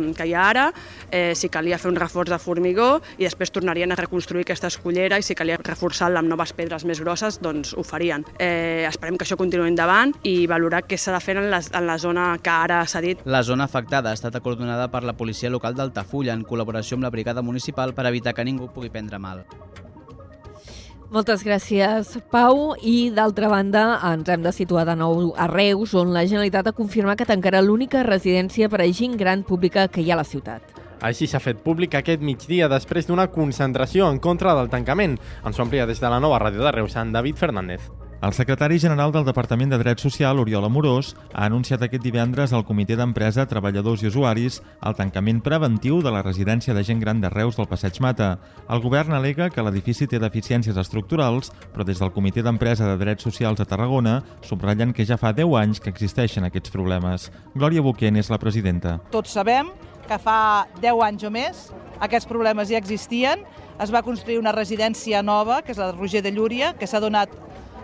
eh, que hi ha ara, eh, si calia fer un reforç de formigó i després tornarien a reconstruir aquesta escullera i si calia reforçar-la amb noves pedres més grosses, doncs ho farien. Eh, esperem que això continuï endavant i valorar què s'ha de fer en la, en la zona que ara s'ha dit. La zona afectada ha estat acordonada per la policia local d'Altafulla en col·laboració amb la brigada municipal per evitar que ningú pugui prendre mal. Moltes gràcies, Pau. I, d'altra banda, ens hem de situar de nou a Reus, on la Generalitat ha confirmat que tancarà l'única residència per a gent gran pública que hi ha a la ciutat. Així s'ha fet públic aquest migdia després d'una concentració en contra del tancament. Ens ho amplia des de la nova ràdio de Reus, en David Fernández. El secretari general del Departament de Dret Social, Oriol Amorós, ha anunciat aquest divendres al Comitè d'Empresa, Treballadors i Usuaris el tancament preventiu de la residència de gent gran de Reus del Passeig Mata. El govern alega que l'edifici té deficiències estructurals, però des del Comitè d'Empresa de Drets Socials de Tarragona subratllen que ja fa 10 anys que existeixen aquests problemes. Glòria Buquén és la presidenta. Tots sabem que fa 10 anys o més aquests problemes ja existien. Es va construir una residència nova, que és la de Roger de Llúria, que s'ha donat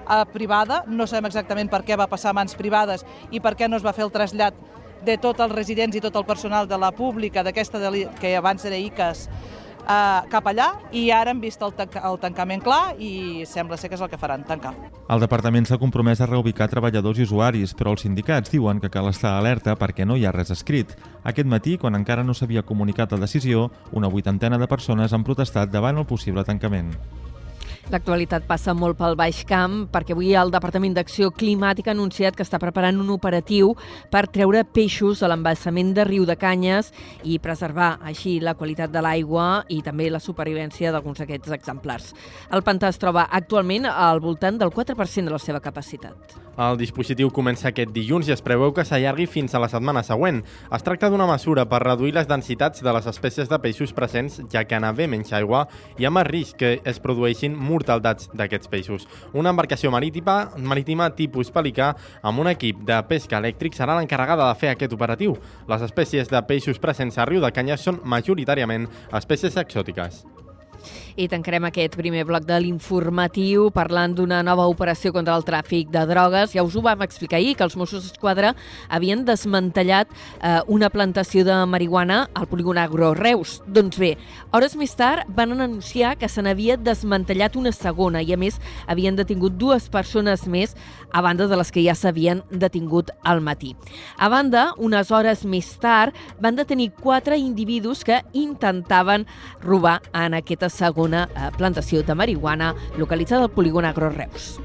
a privada, no sabem exactament per què va passar a mans privades i per què no es va fer el trasllat de tots els residents i tot el personal de la pública, d'aquesta que abans era ICAS, eh, cap allà i ara hem vist el, el tancament clar i sembla ser que és el que faran, tancar. El departament s'ha compromès a reubicar treballadors i usuaris, però els sindicats diuen que cal estar alerta perquè no hi ha res escrit. Aquest matí, quan encara no s'havia comunicat la decisió, una vuitantena de persones han protestat davant el possible tancament. L'actualitat passa molt pel Baix Camp perquè avui el Departament d'Acció Climàtica ha anunciat que està preparant un operatiu per treure peixos a l'embassament de Riu de Canyes i preservar així la qualitat de l'aigua i també la supervivència d'alguns d'aquests exemplars. El pantà es troba actualment al voltant del 4% de la seva capacitat. El dispositiu comença aquest dilluns i es preveu que s'allargui fins a la setmana següent. Es tracta d'una mesura per reduir les densitats de les espècies de peixos presents, ja que en haver menys aigua hi ha més risc que es produeixin mortaldats d'aquests peixos. Una embarcació marítima, marítima tipus pelicà amb un equip de pesca elèctric serà l'encarregada de fer aquest operatiu. Les espècies de peixos presents a Riu de Canyes són majoritàriament espècies exòtiques. I tancarem aquest primer bloc de l'informatiu parlant d'una nova operació contra el tràfic de drogues. Ja us ho vam explicar ahir, que els Mossos d'Esquadra havien desmantellat eh, una plantació de marihuana al polígon Agro Reus. Doncs bé, hores més tard van anunciar que se n'havia desmantellat una segona i, a més, havien detingut dues persones més a banda de les que ja s'havien detingut al matí. A banda, unes hores més tard, van detenir quatre individus que intentaven robar en aquesta segona eh, plantació de marihuana localitzada al polígon Agro Reus.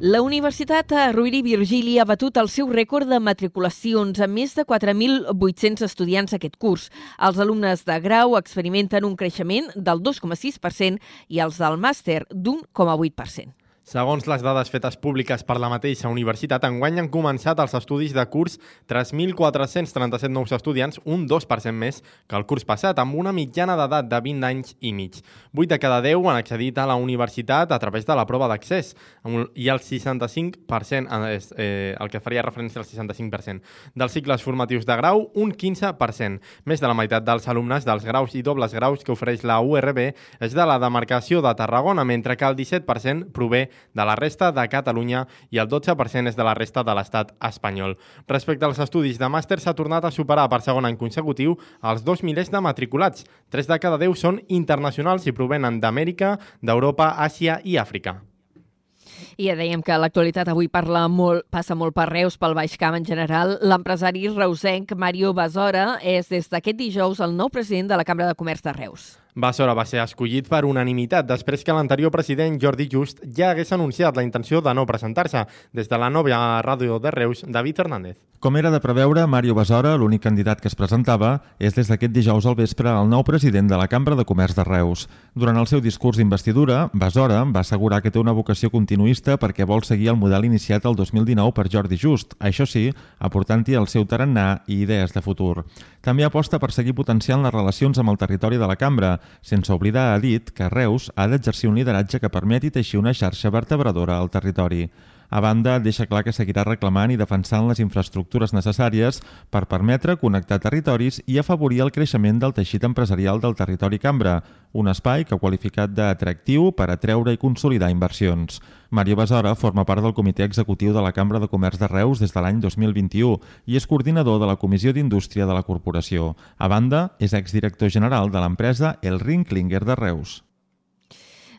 La Universitat Rovira i Virgili ha batut el seu rècord de matriculacions amb més de 4.800 estudiants aquest curs. Els alumnes de grau experimenten un creixement del 2,6% i els del màster d'un 0,8%. Segons les dades fetes públiques per la mateixa universitat, enguany han començat els estudis de curs 3.437 nous estudiants, un 2% més que el curs passat, amb una mitjana d'edat de 20 anys i mig. 8 de cada 10 han accedit a la universitat a través de la prova d'accés, i el 65%, és eh, el que faria referència al 65%. Dels cicles formatius de grau, un 15%. Més de la meitat dels alumnes dels graus i dobles graus que ofereix la URB és de la demarcació de Tarragona, mentre que el 17% prové de la resta de Catalunya i el 12% és de la resta de l'estat espanyol. Respecte als estudis de màster, s'ha tornat a superar per segon any consecutiu els dos milers de matriculats. Tres de cada deu són internacionals i provenen d'Amèrica, d'Europa, Àsia i Àfrica. I ja dèiem que l'actualitat avui parla molt, passa molt per Reus, pel Baix Camp en general. L'empresari reusenc Mario Basora és des d'aquest dijous el nou president de la Cambra de Comerç de Reus. Basora va ser escollit per unanimitat després que l'anterior president Jordi Just ja hagués anunciat la intenció de no presentar-se. Des de la nova ràdio de Reus, David Hernández. Com era de preveure, Mario Basora, l'únic candidat que es presentava, és des d'aquest dijous al vespre el nou president de la Cambra de Comerç de Reus. Durant el seu discurs d'investidura, Basora va assegurar que té una vocació continuista perquè vol seguir el model iniciat el 2019 per Jordi Just, això sí, aportant-hi el seu tarannà i idees de futur. També aposta per seguir potenciant les relacions amb el territori de la Cambra, sense oblidar, ha dit, que Reus ha d'exercir un lideratge que permeti teixir una xarxa vertebradora al territori. A banda, deixa clar que seguirà reclamant i defensant les infraestructures necessàries per permetre connectar territoris i afavorir el creixement del teixit empresarial del territori cambra, un espai que ha qualificat d'atractiu per atreure i consolidar inversions. Mario Besora forma part del comitè executiu de la Cambra de Comerç de Reus des de l'any 2021 i és coordinador de la Comissió d'Indústria de la Corporació. A banda, és exdirector general de l'empresa El Rinklinger de Reus.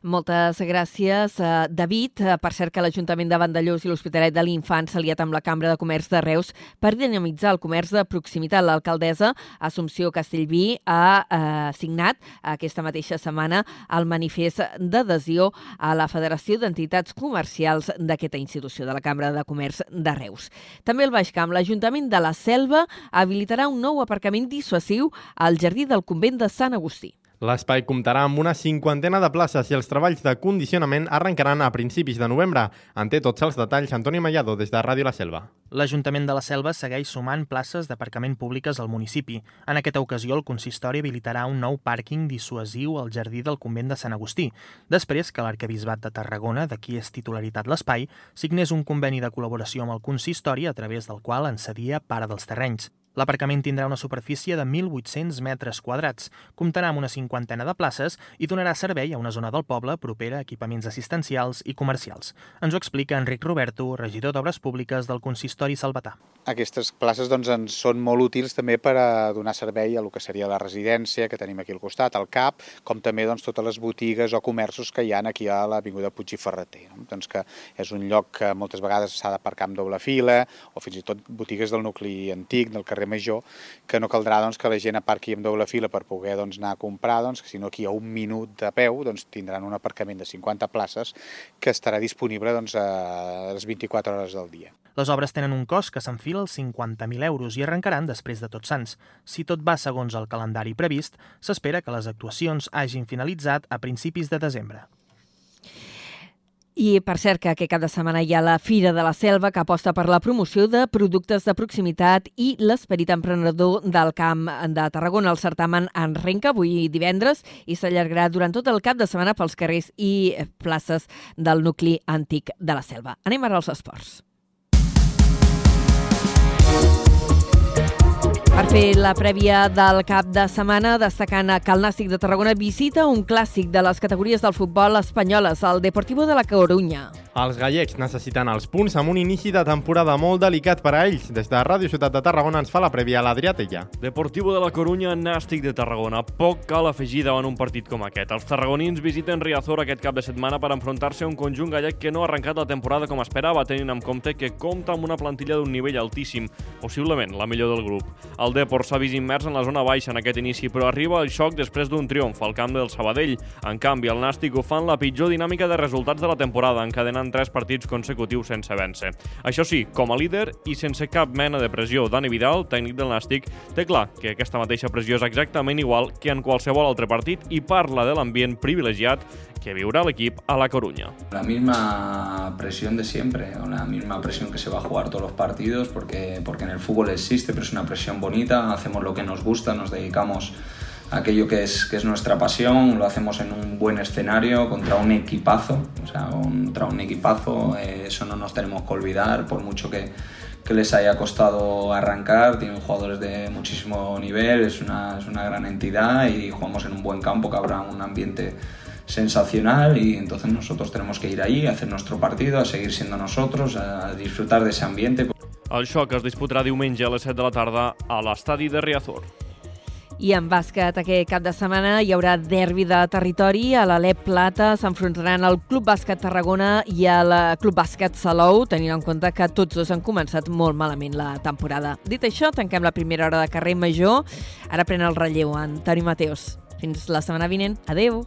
Moltes gràcies, eh, David. Eh, Per cert que l'Ajuntament de Vandellós i l'Hospitalet de l'Infant s'ha aliat amb la Cambra de Comerç de Reus per dinamitzar el comerç de proximitat. L'alcaldessa Assumpció Castellví ha eh, signat aquesta mateixa setmana el manifest d'adhesió a la Federació d'Entitats Comercials d'aquesta institució, de la Cambra de Comerç de Reus. També al Baix Camp, l'Ajuntament de la Selva habilitarà un nou aparcament dissuasiu al jardí del convent de Sant Agustí. L'espai comptarà amb una cinquantena de places i els treballs de condicionament arrencaran a principis de novembre. En té tots els detalls Antoni Mallado des de Ràdio La Selva. L'Ajuntament de la Selva segueix sumant places d'aparcament públiques al municipi. En aquesta ocasió, el consistori habilitarà un nou pàrquing dissuasiu al jardí del convent de Sant Agustí, després que l'Arcabisbat de Tarragona, de qui és titularitat l'espai, signés un conveni de col·laboració amb el consistori a través del qual en cedia part dels terrenys. L'aparcament tindrà una superfície de 1.800 metres quadrats, comptarà amb una cinquantena de places i donarà servei a una zona del poble propera a equipaments assistencials i comercials. Ens ho explica Enric Roberto, regidor d'Obres Públiques del consistori salvatà. Aquestes places doncs, ens són molt útils també per a donar servei a el que seria la residència que tenim aquí al costat, al CAP, com també doncs, totes les botigues o comerços que hi han aquí a l'Avinguda Puig i Ferreter. No? Doncs que és un lloc que moltes vegades s'ha d'aparcar amb doble fila o fins i tot botigues del nucli antic, del carrer Major, que no caldrà doncs, que la gent aparqui amb doble fila per poder doncs, anar a comprar, doncs, sinó aquí a un minut de peu doncs, tindran un aparcament de 50 places que estarà disponible doncs, a les 24 hores del dia. Les obres tenen un cost que s'enfila als 50.000 euros i arrencaran després de Tots Sants. Si tot va segons el calendari previst, s'espera que les actuacions hagin finalitzat a principis de desembre. I per cert que aquest cap de setmana hi ha la Fira de la Selva que aposta per la promoció de productes de proximitat i l'esperit emprenedor del camp de Tarragona. El certamen arrenca avui divendres i s'allargarà durant tot el cap de setmana pels carrers i places del nucli antic de la Selva. Anem ara als esports. Per fer la prèvia del cap de setmana, destacant que el Nàstic de Tarragona visita un clàssic de les categories del futbol espanyoles, el Deportivo de la Coruña. Els gallecs necessiten els punts amb un inici de temporada molt delicat per a ells. Des de Ràdio Ciutat de Tarragona ens fa la prèvia a l'Adrià Tella. Deportivo de la Corunya, Nàstic de Tarragona. Poc cal afegir davant un partit com aquest. Els tarragonins visiten Riazor aquest cap de setmana per enfrontar-se a un conjunt gallec que no ha arrencat la temporada com esperava, tenint en compte que compta amb una plantilla d'un nivell altíssim, possiblement la millor del grup. El Depor s'ha vist immers en la zona baixa en aquest inici, però arriba el xoc després d'un triomf al camp del Sabadell. En canvi, el Nàstic ho fa en la pitjor dinàmica de resultats de la temporada, encadenant tres partits consecutius sense vèncer. Això sí, com a líder i sense cap mena de pressió, Dani Vidal, tècnic del Nàstic, té clar que aquesta mateixa pressió és exactament igual que en qualsevol altre partit i parla de l'ambient privilegiat que viurà l'equip a la Coruña. La misma presión de siempre, la misma presión que se va a jugar todos los partidos, porque, porque en el fútbol existe, pero es una presión bonita, hacemos lo que nos gusta, nos dedicamos aquello que es, que es nuestra pasión, lo hacemos en un buen escenario contra un equipazo, o sea, contra un equipazo, eh, eso no nos tenemos que olvidar, por mucho que, que les haya costado arrancar, tienen jugadores de muchísimo nivel, es una, es una gran entidad y jugamos en un buen campo que habrá un ambiente sensacional y entonces nosotros tenemos que ir ahí, a hacer nuestro partido, a seguir siendo nosotros, a disfrutar de ese ambiente. El xoc es disputarà diumenge a les 7 de la tarda a l'estadi de Riazor. I en bàsquet aquest cap de setmana hi haurà derbi de territori. A l'Alep Plata s'enfrontaran el Club Bàsquet Tarragona i el Club Bàsquet Salou, tenint en compte que tots dos han començat molt malament la temporada. Dit això, tanquem la primera hora de carrer Major. Ara pren el relleu en Toni Mateos. Fins la setmana vinent. Adeu!